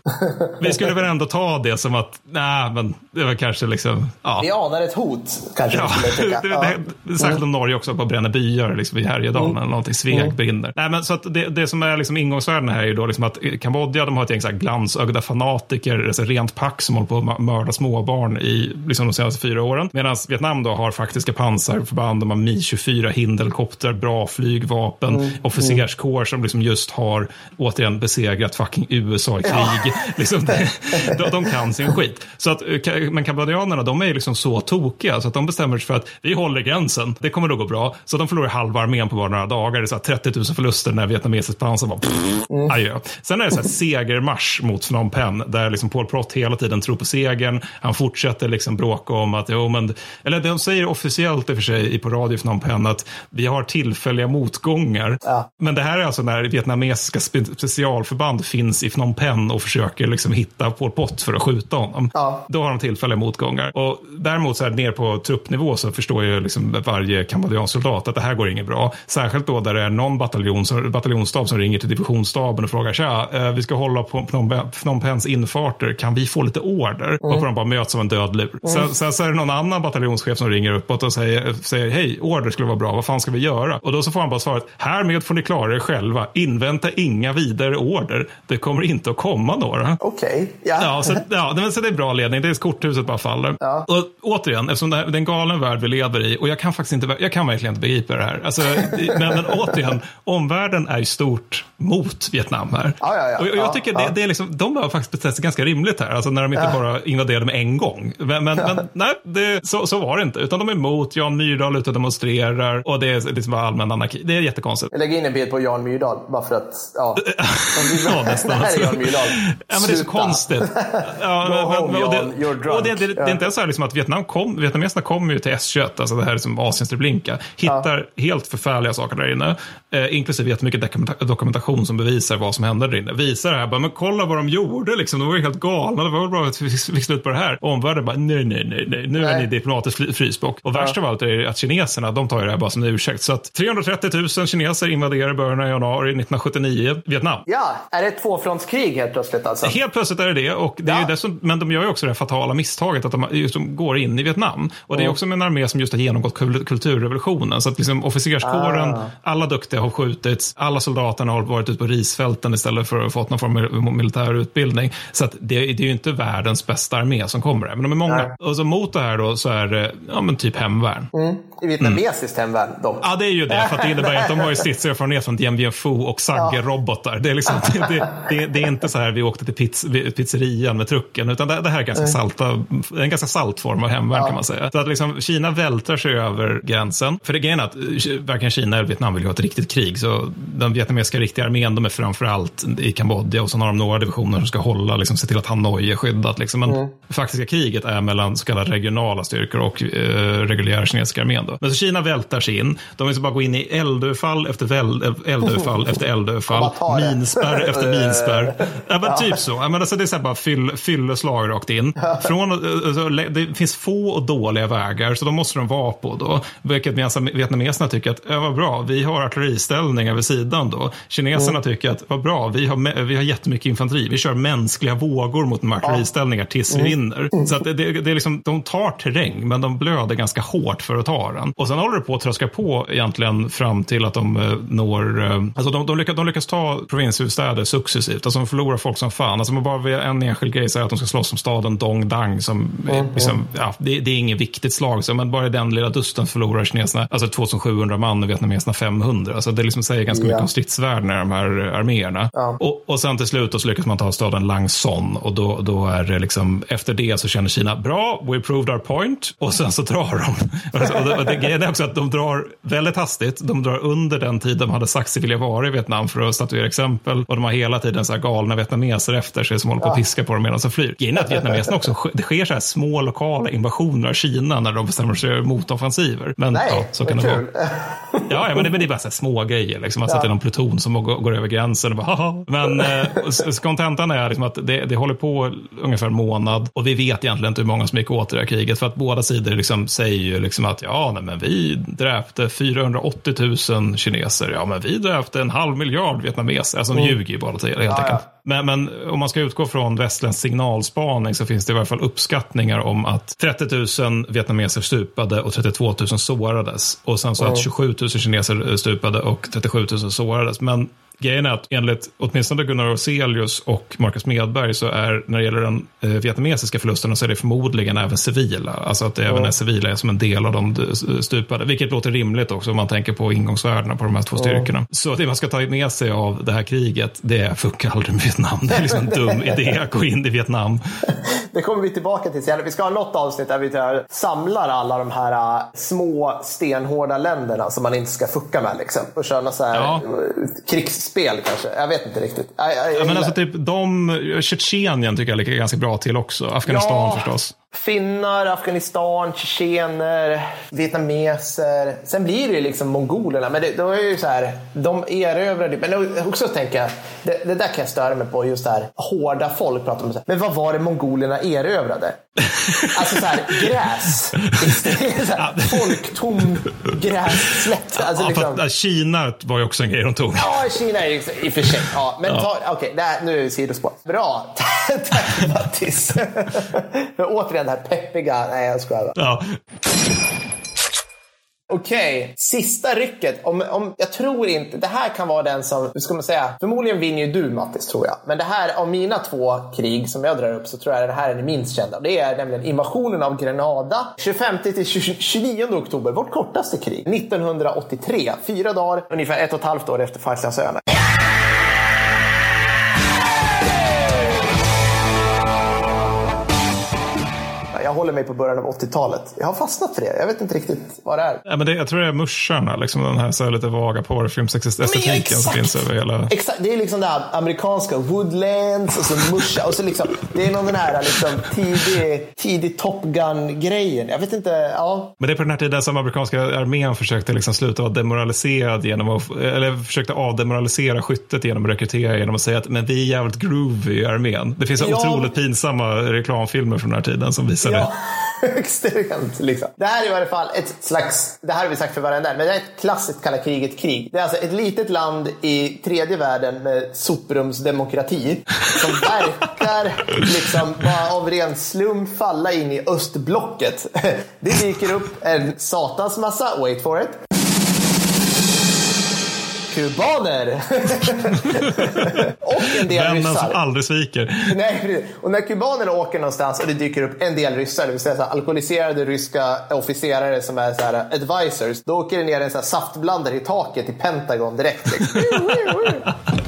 Vi skulle väl ändå ta det som att, nej, men det var kanske liksom, ja. Vi anar ett hot, kanske ja. det, det, det, Särskilt om Norge också på bränner byar liksom, i Härjedalen mm. eller någonting, Sveg mm. brinner. Nej, men så att det, det som är liksom ingångsvärden här är ju då liksom att Kambodja, de har ett gäng glansögda fanatiker fanatiker, alltså rent pack som håller på att mörda småbarn i liksom, de senaste fyra åren. Medan Vietnam då har faktiska pansarförband, de har Mi-24 hinderkoptrar, bra flygvapen, mm. officerskår som liksom just har återigen besegrat fucking USA i krig. Ja. [laughs] liksom, de, de, kan sin skit. Så att, eh, men kambodjanerna, de är liksom så tokiga så att de bestämmer sig för att vi håller gränsen, det kommer då gå bra. Så de förlorar halva armén på bara några dagar. Det är så 30 000 förluster när vietnamesiskt pansar bara pff, mm. adjö. Sen är det så här segermarsch mot Phnom Penh där liksom Paul Prott hela tiden tror på segern. Han fortsätter liksom bråka om att, jo men, eller de säger officiellt i och för sig på radio för Penh att vi har tillfälliga motgångar. Ja. Men det här är alltså när vietnamesiska specialförband finns i Phnom Penh och försöker liksom hitta Pol Pot för att skjuta honom. Ja. Då har de tillfälliga motgångar. Och däremot så här ner på truppnivå så förstår ju liksom varje kambodjansk soldat att det här går inget bra. Särskilt då där det är någon bataljon, bataljonsstab som ringer till divisionsstaben och frågar tja, eh, vi ska hålla på Phnom Penhs in infarter, kan vi få lite order? Mm. Varpå de bara möts av en död lur. Mm. Sen, sen, så är det någon annan bataljonschef som ringer uppåt och säger, säger hej, order skulle vara bra, vad fan ska vi göra? Och då så får han bara svaret, härmed får ni klara er själva, invänta inga vidare order, det kommer inte att komma några. Okej, okay. ja. ja, så, ja det, så det är bra ledning, det är korthuset bara faller. Ja. Och återigen, eftersom det, är en galen värld vi lever i, och jag kan faktiskt inte, jag kan verkligen inte begripa det här. Alltså, men, men återigen, omvärlden är ju stort mot Vietnam här. Ja, ja, ja. Och, och jag tycker det, det, är liksom, de har faktiskt betett sig ganska rimligt här. Alltså när de inte bara invaderade med en gång. Men, men, men nej, det, så, så var det inte. Utan de är emot, Jan Myrdal ute och demonstrerar och det är liksom allmän anarki. Det är jättekonstigt. Jag lägger in en bild på Jan Myrdal bara för att, ja. [laughs] ja nästan. det här är Jan Myrdal. Ja, men det är så konstigt. [laughs] Ja, Go men, home, och Jan. det, You're drunk. och det, det, det är inte ens så här liksom att Vietnam kom, vietnameserna kommer ju till S21, alltså det här som Asiens Treblinka, hittar helt förfärliga saker där inne, eh, inklusive jättemycket dokumenta- dokumentation som bevisar vad som hände där inne. Visar det här, bara, men kolla vad de gjorde, liksom, de var ju helt galna, det var bra att vi [laughs] fick slut på det här. Omvärlden bara, nej, nej, nej, nej, nu är Nej. ni diplomatiskt fri- frysbock. Och värst av allt är att kineserna, de tar ju det här bara som en ursäkt. Så att 330 000 kineser invaderar början av januari 1979 Vietnam. Ja, är det ett tvåfrontskrig helt plötsligt alltså? Helt plötsligt är det det. Och det är ju Ja. dessutom, men de gör ju också det fatala misstaget att de just de går in i Vietnam. Och det är också med en armé som just har genomgått kul- kulturrevolutionen. Så att liksom officerskåren, Ah. alla duktiga har skjutits, alla soldaterna har varit ute på risfälten istället för att ha fått någon form av militär utbildning. Så att det, det är ju inte världens bästa armé som kommer här. Men de är många. Nej. Och så mot det här då så är det ja, men typ hemvärn. I vietnamesiskt hemvärn dock. Ja, det är ju det. För det innebär att de har ju [laughs] stridserfarenhet från Dien Bien Phu och Sagge-robotar. Det, är liksom, det, det, det, är inte så här vi åkte till pizz, pizzerian med trucken, utan det, det här är ganska salta, det är en ganska salt form av hemvärn kan man säga. Så att liksom, Kina vältrar sig över gränsen. För det grejen är att eh, varken Kina eller Vietnam vill ju ha ett riktigt krig. Så den vietnamesiska riktiga armén, de är framförallt i Kambodja och så har de några divisioner som ska hålla, liksom, se till att Hanoi är skyddat. Liksom. Men det faktiska kriget är mellan så kallade regionala styrkor och eh, reguljära kinesiska armén. Då. Men så Kina vältar sig in. De vill så bara gå in i eldöfall efter väl, eldöfall efter eldöfall. [laughs] Minspärr efter minspärr. Ja, men [laughs] typ så. Ja, men alltså, det är så här bara fyll, fylleslag rakt in. Från, alltså, det finns få och dåliga vägar, så de måste de vara på då. Vilket vietnameserna tycker att, ja, vad bra, vi har artilleriställningar vid sidan då. Kineserna tycker att, vad bra, vi har, vi har jättemycket infanteri. Vi kör mänskliga vågor mot artilleriställningar tills vi vinner. Så att det, det, är liksom, de tar terräng, men de blöder ganska hårt för att ta den. Och sen håller det på att tröska på egentligen fram till att de eh, når, eh, alltså de, de, lyckas, de lyckas ta provinshuvudstäder successivt. Alltså de förlorar folk som fan. Alltså man bara vid en enskild grej säger att de ska slåss om staden Dong Dang som, är liksom, ja, det, det är inget viktigt slag. Så, men bara den lilla dusten förlorar kineserna, alltså 2700 man och vietnameserna 500. Alltså det liksom säger ganska Ja. mycket om stridsvärden i de här arméerna. Ja. Och, och sen till slut så lyckas man ta staden Lang Son och då, då är det liksom, efter det så känner Kina, bra, we proved our point. Och sen så drar de. [laughs] och det, och det grejen är också att de drar väldigt hastigt. De drar under den tid de hade sagt sig vilja vara i Vietnam för att statuera exempel. Och de har hela tiden så här galna vietnameser efter sig som håller på att piska på dem medan de flyr. Grejen är att vietnameserna också, det sker så här små lokala invasioner av Kina när de bestämmer sig för motoffensiver. Men Nej, ja, så kan det vara. kul. [laughs] Ja, ja men, det, men det är bara så här små grejer. Liksom. Det är någon pluton som går, går över gränsen. Och bara, Haha. Men eh, kontentan är liksom att det, det håller på ungefär en månad och vi vet egentligen inte hur många som gick åt det här kriget. För att båda sidor liksom säger ju liksom att ja, nej, men vi dräpte 480 000 kineser. Ja, men vi dräpte en halv miljard vietnameser. Alltså de ljuger ju bara helt Ja, enkelt. ja. Men, men om man ska utgå från västländsk signalspaning så finns det i alla fall uppskattningar om att 30 000 vietnameser stupade och 32 000 sårades. Och sen så att 27 000 kineser stupade och 37 000 sårades. Men Grejen är att enligt åtminstone Gunnar Orselius och Marcus Medberg så är när det gäller den eh, vietnamesiska förlusterna så är det förmodligen även civila. Alltså att det även är civila är som en del av de stupade. Vilket låter rimligt också om man tänker på ingångsvärdena på de här två styrkorna. Så det man ska ta med sig av det här kriget det är funkar aldrig med Vietnam. Det är liksom en dum [laughs] idé att gå in i Vietnam. Det kommer vi tillbaka till senare. Vi ska ha något avsnitt där vi där samlar alla de här äh, små stenhårda länderna som man inte ska fucka med. Liksom. Och köra så här Ja. äh, krigsspel kanske. Jag vet inte riktigt. Jag, jag, jag Ja, men alltså typ de, Tjetjenien tycker jag ligger ganska bra till också. Afghanistan Ja. förstås. Finnar, Afghanistan, tjetjener, vietnameser. Sen blir det ju liksom mongolerna. Men det, då är ju så här, de erövrade Men också tänker jag, det, det där kan jag störa mig på. Just det här, hårda folk pratar om. Men vad var det mongolerna erövrade? [laughs] Alltså så här, gräs. Det är så här, folktom grässlätt. Alltså Ja, liksom, fast, Kina var ju också en grej de tog. Ja, Kina är ju i och för sig. Ja, men ta, okej, det här- nu är det sidospår. Bra. [laughs] Tack Mattis. [laughs] För återigen det här peppiga. Nej, jag skojar bara. Ja. Okej, sista rycket. Om, om, jag tror inte, det här kan vara den som, hur ska man säga, förmodligen vinner ju du Mattis tror jag. Men det här, av mina två krig som jag drar upp så tror jag det här är det minst kända. Det är nämligen invasionen av Grenada 25 till 20 29 oktober, vårt kortaste krig. 1983, fyra dagar, ungefär ett och ett halvt år efter Falklandsöarna. Jag håller mig på början av 80-talet. Jag har fastnat för det. Jag vet inte riktigt vad det är. Ja, men det, jag tror det är muscharna, liksom den här så här lite vaga porrfilmsestetiken som finns över hela... Exakt, det är liksom det här amerikanska woodlands och så musha och så liksom, det är någon den här liksom tidig, tidig Top Gun-grejen. Jag vet inte, ja. Men det är på den här tiden som amerikanska armén försökte liksom sluta vara demoraliserad genom att, eller försökte avdemoralisera skyttet genom att rekrytera genom att säga att men vi är jävligt groovy i armén. Det finns ja. otroligt pinsamma reklamfilmer från den här tiden som visar ja. [laughs] Extremt. Liksom. Det här är i alla fall ett slags, det här har vi sagt för varandra, men det är ett klassiskt kalla kriget-krig. Det är alltså ett litet land i tredje världen med soprumsdemokrati som [laughs] verkar liksom bara av ren slump falla in i östblocket. [laughs] Det dyker upp en satans massa, wait for it, kubaner. En del Vännen ryssar. som aldrig sviker. Nej, och när kubanerna åker någonstans och det dyker upp en del ryssar, det vill säga så alkoholiserade ryska officerare som är så här advisors, då åker det ner en så saftblandare i taket i Pentagon direkt. Liksom.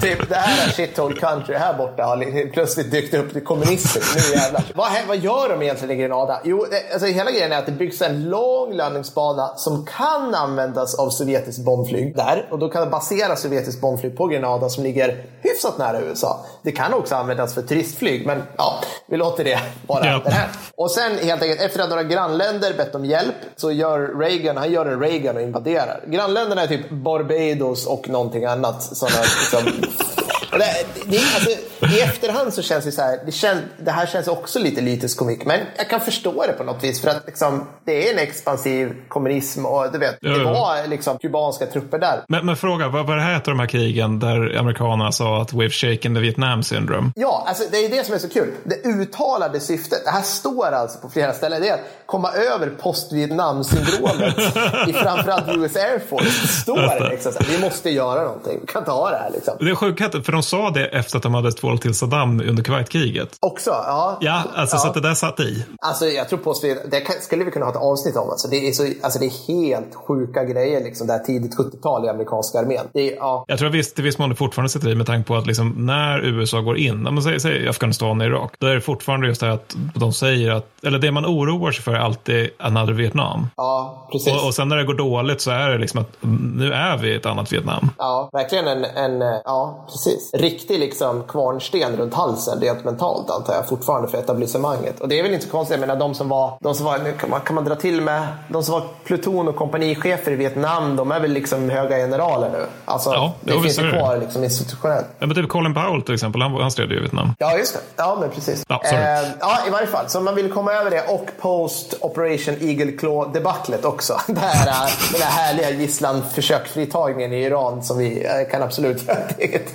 typ, det här är shithole country här borta har plötsligt dykt upp kommunister. Nu jävlar. Vad, vad gör de egentligen i Grenada? Jo, alltså, hela grejen är att det byggs en lång landningsbana som kan användas av sovjetiskt bombflyg där och då kan det baseras basera sovjetiskt bombflyg på Grenada som ligger hyfsat nära USA. Det kan också användas för turistflyg, men ja, vi låter det vara ja. det här. Och sen helt enkelt, efter att några grannländer bett om hjälp så gör Reagan, han gör en Reagan och invaderar. Grannländerna är typ Barbados och någonting annat. Sådana, liksom, [laughs] det, det, alltså, I efterhand så känns det så här, det, kän, det här känns också lite lytisk komik, men jag kan förstå det på något vis för att liksom, det är en expansiv kommunism och du vet, det var liksom kubanska trupper där. Men, men fråga, vad, vad här av de här krigen där amerikanerna sa att we've shaken the Vietnam syndrome? Ja, alltså, det är det som är så kul. Det uttalade syftet, det här står alltså på flera ställen, det är att komma över post-Vietnam-syndromet [laughs] i framförallt US Air Force. Det står det liksom, vi måste göra någonting, vi kan ha det här. Liksom. Det är sjukt, för de sa det efter att de hade tvålat till Saddam under Kuwaitkriget. Också? Ja. Ja, alltså ja. så att det där satt i. Alltså jag tror på det skulle vi kunna ha ett avsnitt om. Alltså, det, är så, alltså, det är helt sjuka grejer, liksom, det här tidigt 70-tal i amerikanska armén. Det är, ja. Jag tror att visst, till viss mån det fortfarande sitter i med tanke på att liksom, när USA går in, man säger, säger Afghanistan och Irak, då är det fortfarande just det att de säger att, eller det man oroar sig för är alltid another Vietnam. Ja, precis. Och, och sen när det går dåligt så är det liksom att nu är vi ett annat Vietnam. Ja, verkligen en, en ja, precis riktig liksom kvarnsten runt halsen rent mentalt antar jag fortfarande för etablissemanget. Och det är väl inte så konstigt, jag menar de som var, de som var kan, man, kan man dra till med, de som var pluton och kompanichefer i Vietnam, de är väl liksom höga generaler nu. Alltså, ja, det finns ju kvar liksom institutionellt. Ja, men typ Colin Powell till exempel, han, han stred ju i Vietnam. Ja, just det. Ja, men precis. Ja, eh, ja, i varje fall. Så man vill komma över det och post Operation Eagle Claw-debaclet också. [laughs] Det här, den här härliga gisslanförsöksfritagningen i Iran som vi eh, kan absolut göra ett eget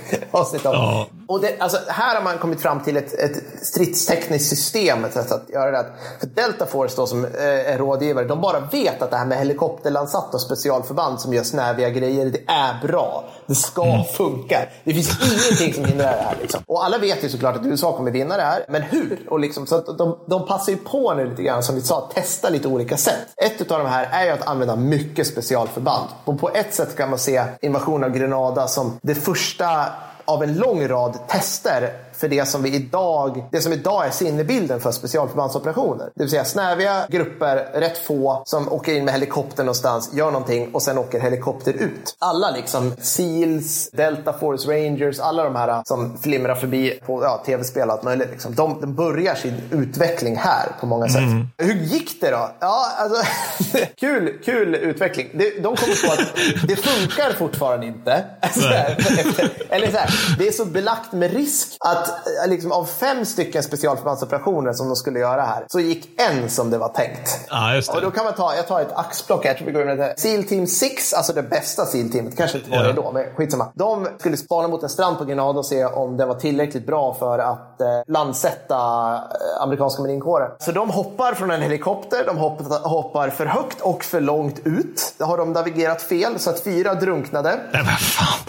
avsnitt om. Ja. Och det, alltså, här har man kommit fram till ett, ett stridstekniskt system ett sätt att göra det. För Delta Force då, som eh, är rådgivare, de bara vet att det här med helikopterlandsatt och specialförband som gör snäviga grejer, det är bra. Det ska mm. funka. Det finns ingenting som hindrar det här. Liksom. Och alla vet ju såklart att USA kommer vinna det här, men hur? Och liksom, så de, de passar ju på nu lite grann, som vi sa, testa lite olika sätt. Ett av de här är ju att använda mycket specialförband. Och på ett sätt kan man se invasionen av Grenada som det första av en lång rad tester för det som, vi idag, det som idag är sinnebilden för specialförbandsoperationer. Det vill säga snäviga grupper, rätt få, som åker in med helikopter någonstans, gör någonting och sen åker helikopter ut. Alla liksom, Seals, Delta Force Rangers, alla de här som flimrar förbi på ja, tv-spel och allt möjligt. Liksom. De, de börjar sin utveckling här på många sätt. Mm. Hur gick det då? Ja, alltså, [laughs] kul, kul utveckling. De kom på att det funkar fortfarande inte. [laughs] [laughs] Eller så här, det är så belagt med risk att Liksom, av fem stycken specialförbandsoperationer som de skulle göra här så gick en som det var tänkt. Ja, just det. Och då kan man ta, jag tar ett axplock här. vi går med Seal Team 6, alltså det bästa Seal Teamet, kanske inte var det då, men skitsamma. De skulle spana mot en strand på Grenada och se om den var tillräckligt bra för att eh, landsätta eh, amerikanska marinkåren. Så de hoppar från en helikopter, de hoppar, hoppar för högt och för långt ut. Då har de navigerat fel så att fyra drunknade. Nej, vad fan.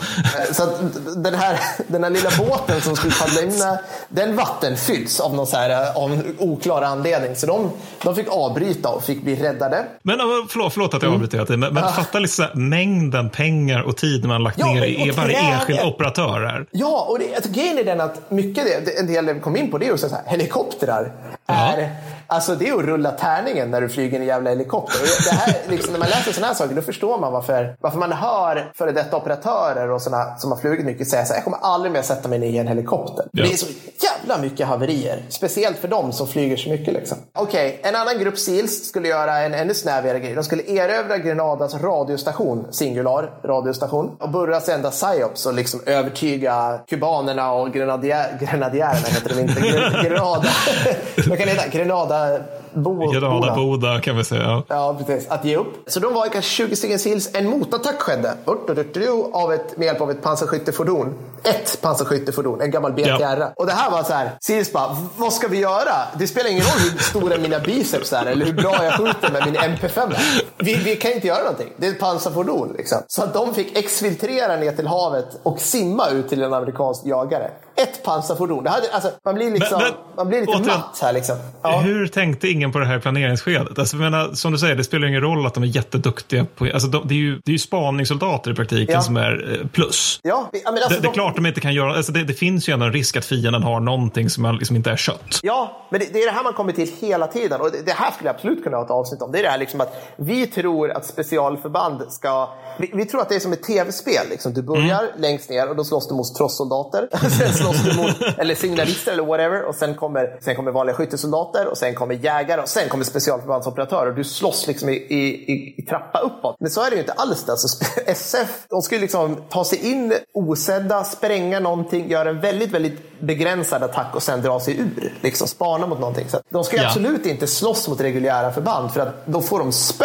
Eh, så att den här, den här lilla båten som skulle paddla in den, den vattenfylls av någon så här, av oklar anledning. Så de, de fick avbryta och fick bli räddade. Men förlåt, förlåt att jag avbryter hela tiden, men, men fatta liksom mängden pengar och tid man lagt ja, ner i varje enskild operatör här. Ja, och det, alltså, grejen är den att mycket det, en del kom in på det är så här, helikoptrar är, Alltså det är att rulla tärningen när du flyger en jävla helikopter. Det här, liksom, när man läser sådana här saker då förstår man varför, varför man hör före detta operatörer och såna som har flugit mycket säga så här, jag kommer aldrig mer sätta mig i en helikopter. Ja. Det är så jävla mycket haverier. Speciellt för dem som flyger så mycket. Liksom. Okej, okay, en annan grupp SEALs skulle göra en ännu snävare grej. De skulle erövra Grenadas radiostation, singular radiostation, och burra sända psyops och liksom övertyga kubanerna och grenadier, grenadjärerna, heter de inte, Grenada. [laughs] Vad kan heta? Grenada Bo, Granada, Boda kan vi säga. Ja. ja, precis. Att ge upp. Så de var kanske 20 stycken SEALs. En motattack skedde av ett, med hjälp av ett pansarskyttefordon. Ett pansarskyttefordon, en gammal BTR. Ja. Och det här var så här, SEALs bara, vad ska vi göra? Det spelar ingen roll hur stora mina biceps är eller hur bra jag skjuter med min MP5. Vi, vi kan inte göra någonting. Det är ett pansarfordon. Liksom. Så att de fick exfiltrera ner till havet och simma ut till en amerikansk jagare ett pansarfordon. Det hade, alltså, man, blir liksom, men, men, man blir lite återigen, matt här. Liksom. Ja. Hur tänkte ingen på det här planeringsskedet? Alltså, menar, som du säger, det spelar ingen roll att de är jätteduktiga. På, alltså, de, det, är ju, det är ju spaningssoldater i praktiken ja. som är eh, plus. Ja, men alltså, det, det, är klart de inte kan göra... Alltså, det, det, finns ju ändå en risk att fienden har någonting som liksom inte är kött. Ja, men det, det, är det här man kommer till hela tiden. Och det, här skulle jag absolut kunna ha ett avsnitt om. Det är det här liksom att vi tror att specialförband ska... Vi, vi tror att det är som ett tv-spel. Liksom. Du börjar mm. längst ner och då slåss du mot trossoldater. [laughs] Slåss mot eller signalister eller whatever. Och sen kommer, sen kommer vanliga skyttesoldater och sen kommer jägare och sen kommer specialförbandsoperatörer. Du slåss liksom i, i, i, trappa uppåt. Men så är det ju inte alls. Det. Alltså, SF [laughs] de skulle liksom ta sig in osedda, spränga någonting, göra en väldigt, väldigt begränsad attack och sen dra sig ur. Liksom spana mot någonting. Så de ska ja. absolut inte slåss mot reguljära förband för att då får de spö.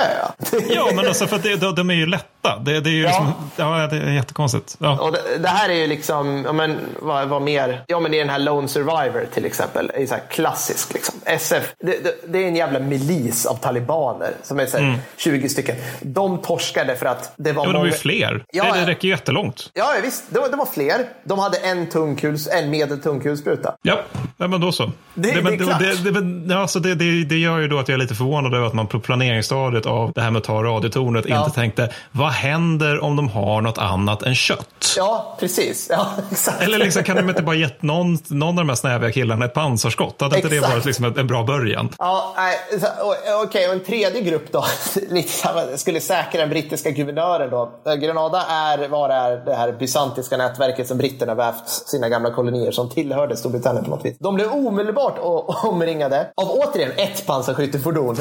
ja, men [laughs] alltså för att det, de är ju lätta. Det, det är ju ja. Liksom, ja, det är jättekonstigt. Ja. Och det, det, här är ju liksom, ja, men, vad, vad mer? Ja, men det är den här Lone Survivor till exempel. Det är så klassisk. Liksom. SF, det, det, det, är en jävla milis av talibaner som är så mm. 20 stycken. De torskade för att det var ja, många... de är ju fler. Ja, det, det räcker jättelångt. Ja, visst. De, de var fler. De hade en tung kuls, en medeltung kulspruta. Ja, ja men då så. Det, det, men, det, det, det, alltså det, det, det gör ju då att jag är lite förvånad över att man på planeringsstadiet av det här med att ta radiotornet ja. inte tänkte vad händer om de har något annat än kött? Ja, precis. Ja, [laughs] exakt. Eller liksom, kan de inte bara gett någon, någon av de här snäviga killarna ett pansarskott? Hade inte exakt. det varit liksom en bra början? Ja, okej, okay, och en tredje grupp då, [laughs] skulle säkra den brittiska guvernören då. Grenada är, var är det här bysantiska nätverket som britterna vävt sina gamla kolonier som tillhörde Storbritannien på något vis. De blev omedelbart [laughs] omringade av återigen ett pansarskyttefordon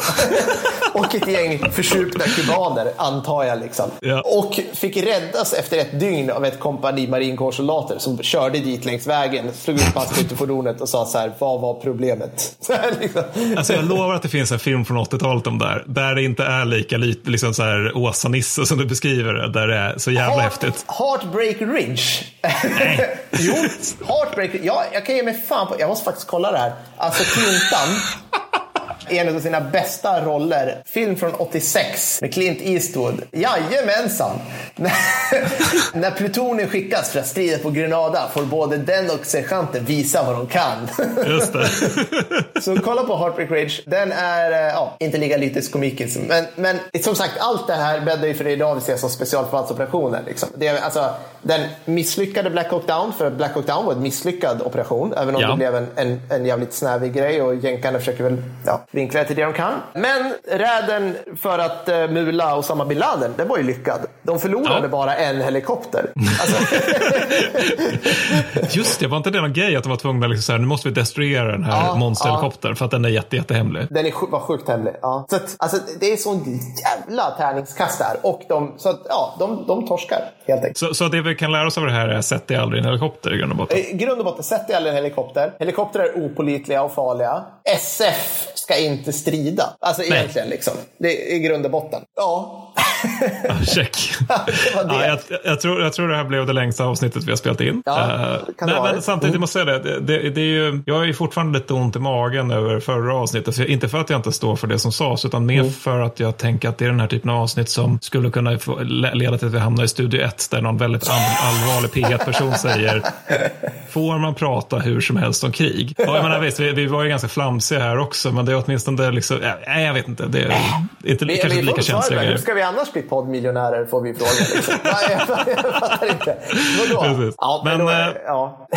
och ett gäng försupna kubaner, antar jag. Liksom. Ja. Och fick räddas efter ett dygn av ett kompani marinkårssoldater som körde dit längs vägen, slog ut pansarskyttefordonet och sa så här, vad var problemet? [laughs] liksom. Alltså jag lovar att det finns en film från 80-talet om det här, där det inte är lika liksom så här Åsa-Nisse som du beskriver det, där det är så jävla Heart, häftigt. Heartbreak Ridge. [laughs] jo, Heartbreak Ja, jag kan ge mig fan på, jag måste faktiskt kolla det här. Alltså Clintan en av sina bästa roller. Film från 86 med Clint Eastwood. Jajamensan! [laughs] När plutonen skickas för att strida på Grenada får både den och sergeanten visa vad de kan. [laughs] Just det. [laughs] Så kolla på Heartbreak Rage. Den är eh, ja, inte lika lytisk komikens. Men, men som sagt, allt det här bäddar ju för det idag vi ser som specialförbandsoperationer. Liksom. Det alltså, den misslyckade Black Hawk Down, för Black Hawk Down var en misslyckad operation. Även om ja. det blev en, en, en jävligt snävig grej och jänkarna försöker väl ja, vinkla det till det de kan. Men räden för att uh, mula Osama bin Laden, den var ju lyckad. De förlorade ja. bara en helikopter. Alltså. [laughs] Just det, var inte det någon grej att de var tvungna att liksom säga nu måste vi destruera den här ja, monsterhelikoptern ja. för att den är jätte, jättehemlig? Den är, var sjukt hemlig, ja. Så att, alltså, det är sån jävla tärningskast där. Och de, så att, ja, de, de torskar helt enkelt. Så, så det vi kan lära oss av det här är sätt dig aldrig i en helikopter i grund och botten? I grund och botten, sätt dig aldrig i en helikopter. Helikoptrar är opolitliga och farliga. SF ska inte strida. Alltså Nej. egentligen liksom. Det är i grund och botten. Ja. [laughs] ah, check. ja, jag, jag, tror, jag tror det här blev det längsta avsnittet vi har spelat in. Ja, uh, nej, men samtidigt mm. måste jag säga det. det, det är ju, jag ju fortfarande lite ont i magen över förra avsnittet. För, inte för att jag inte står för det som sades, utan mer mm. för att jag tänker att det är den här typen av avsnitt som skulle kunna få, leda till att vi hamnar i studio 1 där någon väldigt all, allvarlig P1-person säger Får man prata hur som helst om krig? Och jag menar, visst, vi, vi var ju ganska flamsiga här också, men det är åtminstone liksom, nej, jag vet inte. Det är inte, vi, kanske inte lika känsliga Hur ska vi annars bli poddmiljonärer får vi fråga. Liksom. [laughs] jag, jag, jag fattar inte. Vadå? Ja, men, men då, äh, ja.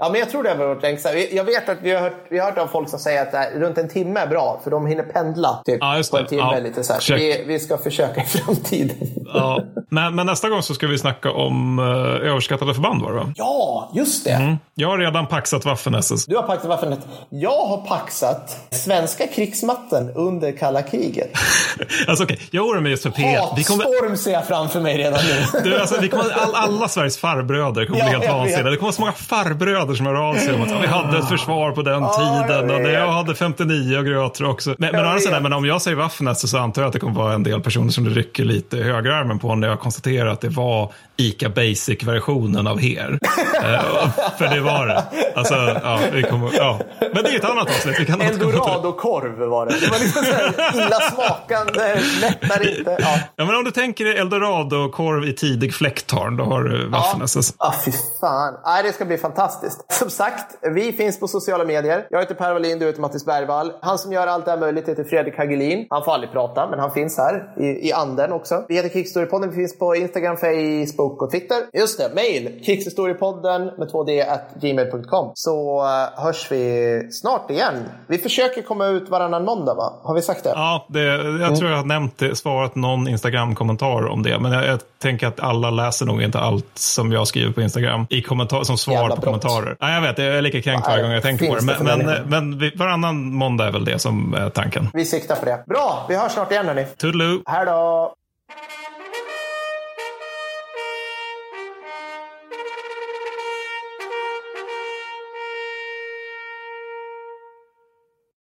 Ja, men jag tror det har varit längsta. Jag vet att vi har hört, vi har hört av folk som säger att här, runt en timme är bra, för de hinner pendla typ, ja, på en timme. Ja, lite så vi, vi, ska försöka i framtiden. Ja. Men, men, nästa gång så ska vi snacka om uh, överskattade förband var det va? Ja, just det. Mm. Jag har redan paxat Waffen-SS. Du har paxat Waffen Jag har paxat svenska krigsmatten under kalla kriget. [laughs] alltså okej, okay. jag oroar mig just för P1. Hatstorm kommer... ser jag framför mig redan nu. du, alltså, vi kommer, all, alla Sveriges farbröder kommer ja, bli helt vansinniga. Det kommer så många farbröder som hör av sig om att vi hade ett försvar på den tiden och jag hade 59 och grötor också. Men, men, alltså, men om jag säger Waffen-SS så antar jag att det kommer vara en del personer som det rycker lite högerarmen på när jag konstaterar att det var ICA Basic-versionen av HER. [laughs] uh, för det var det. Alltså, ja, vi kommer, ja. Men det är ett annat avsnitt. Vi kan Eldorado-korv var det. Det var liksom så här illasmakande, mättar inte. Ja. ja, men om du tänker dig Eldorado-korv i tidig fläkttarn, då har du Waffen-SS. Ja, ah, fy fan. Nej, det ska bli fantastiskt. [laughs] Som sagt, vi finns på sociala medier. Jag heter Per Wallin, du heter Mattis Bergvall. Han som gör allt det här möjligt heter Fredrik Hagelin. Han får aldrig prata, men han finns här i, i anden också. Vi heter Kickstorypodden. Vi finns på Instagram, Facebook och Twitter. Just det, mail. Kickstorypodden med 2D at gmail.com. Så uh, hörs vi snart igen. Vi försöker komma ut varannan måndag, va? Har vi sagt det? Ja, det, jag tror jag har nämnt det, svarat någon Instagram-kommentar om det. Men jag, jag, tänker att alla läser nog inte allt som jag skriver på Instagram i kommentar, som svar Jävla på brott. kommentarer. Ja, jag vet, jag är lika kränkt varje gång jag tänker på det. Men, men, men varannan måndag är väl det som är tanken. Vi siktar på det. Bra, vi hörs snart igen hörni. Toodaloo. Hej då.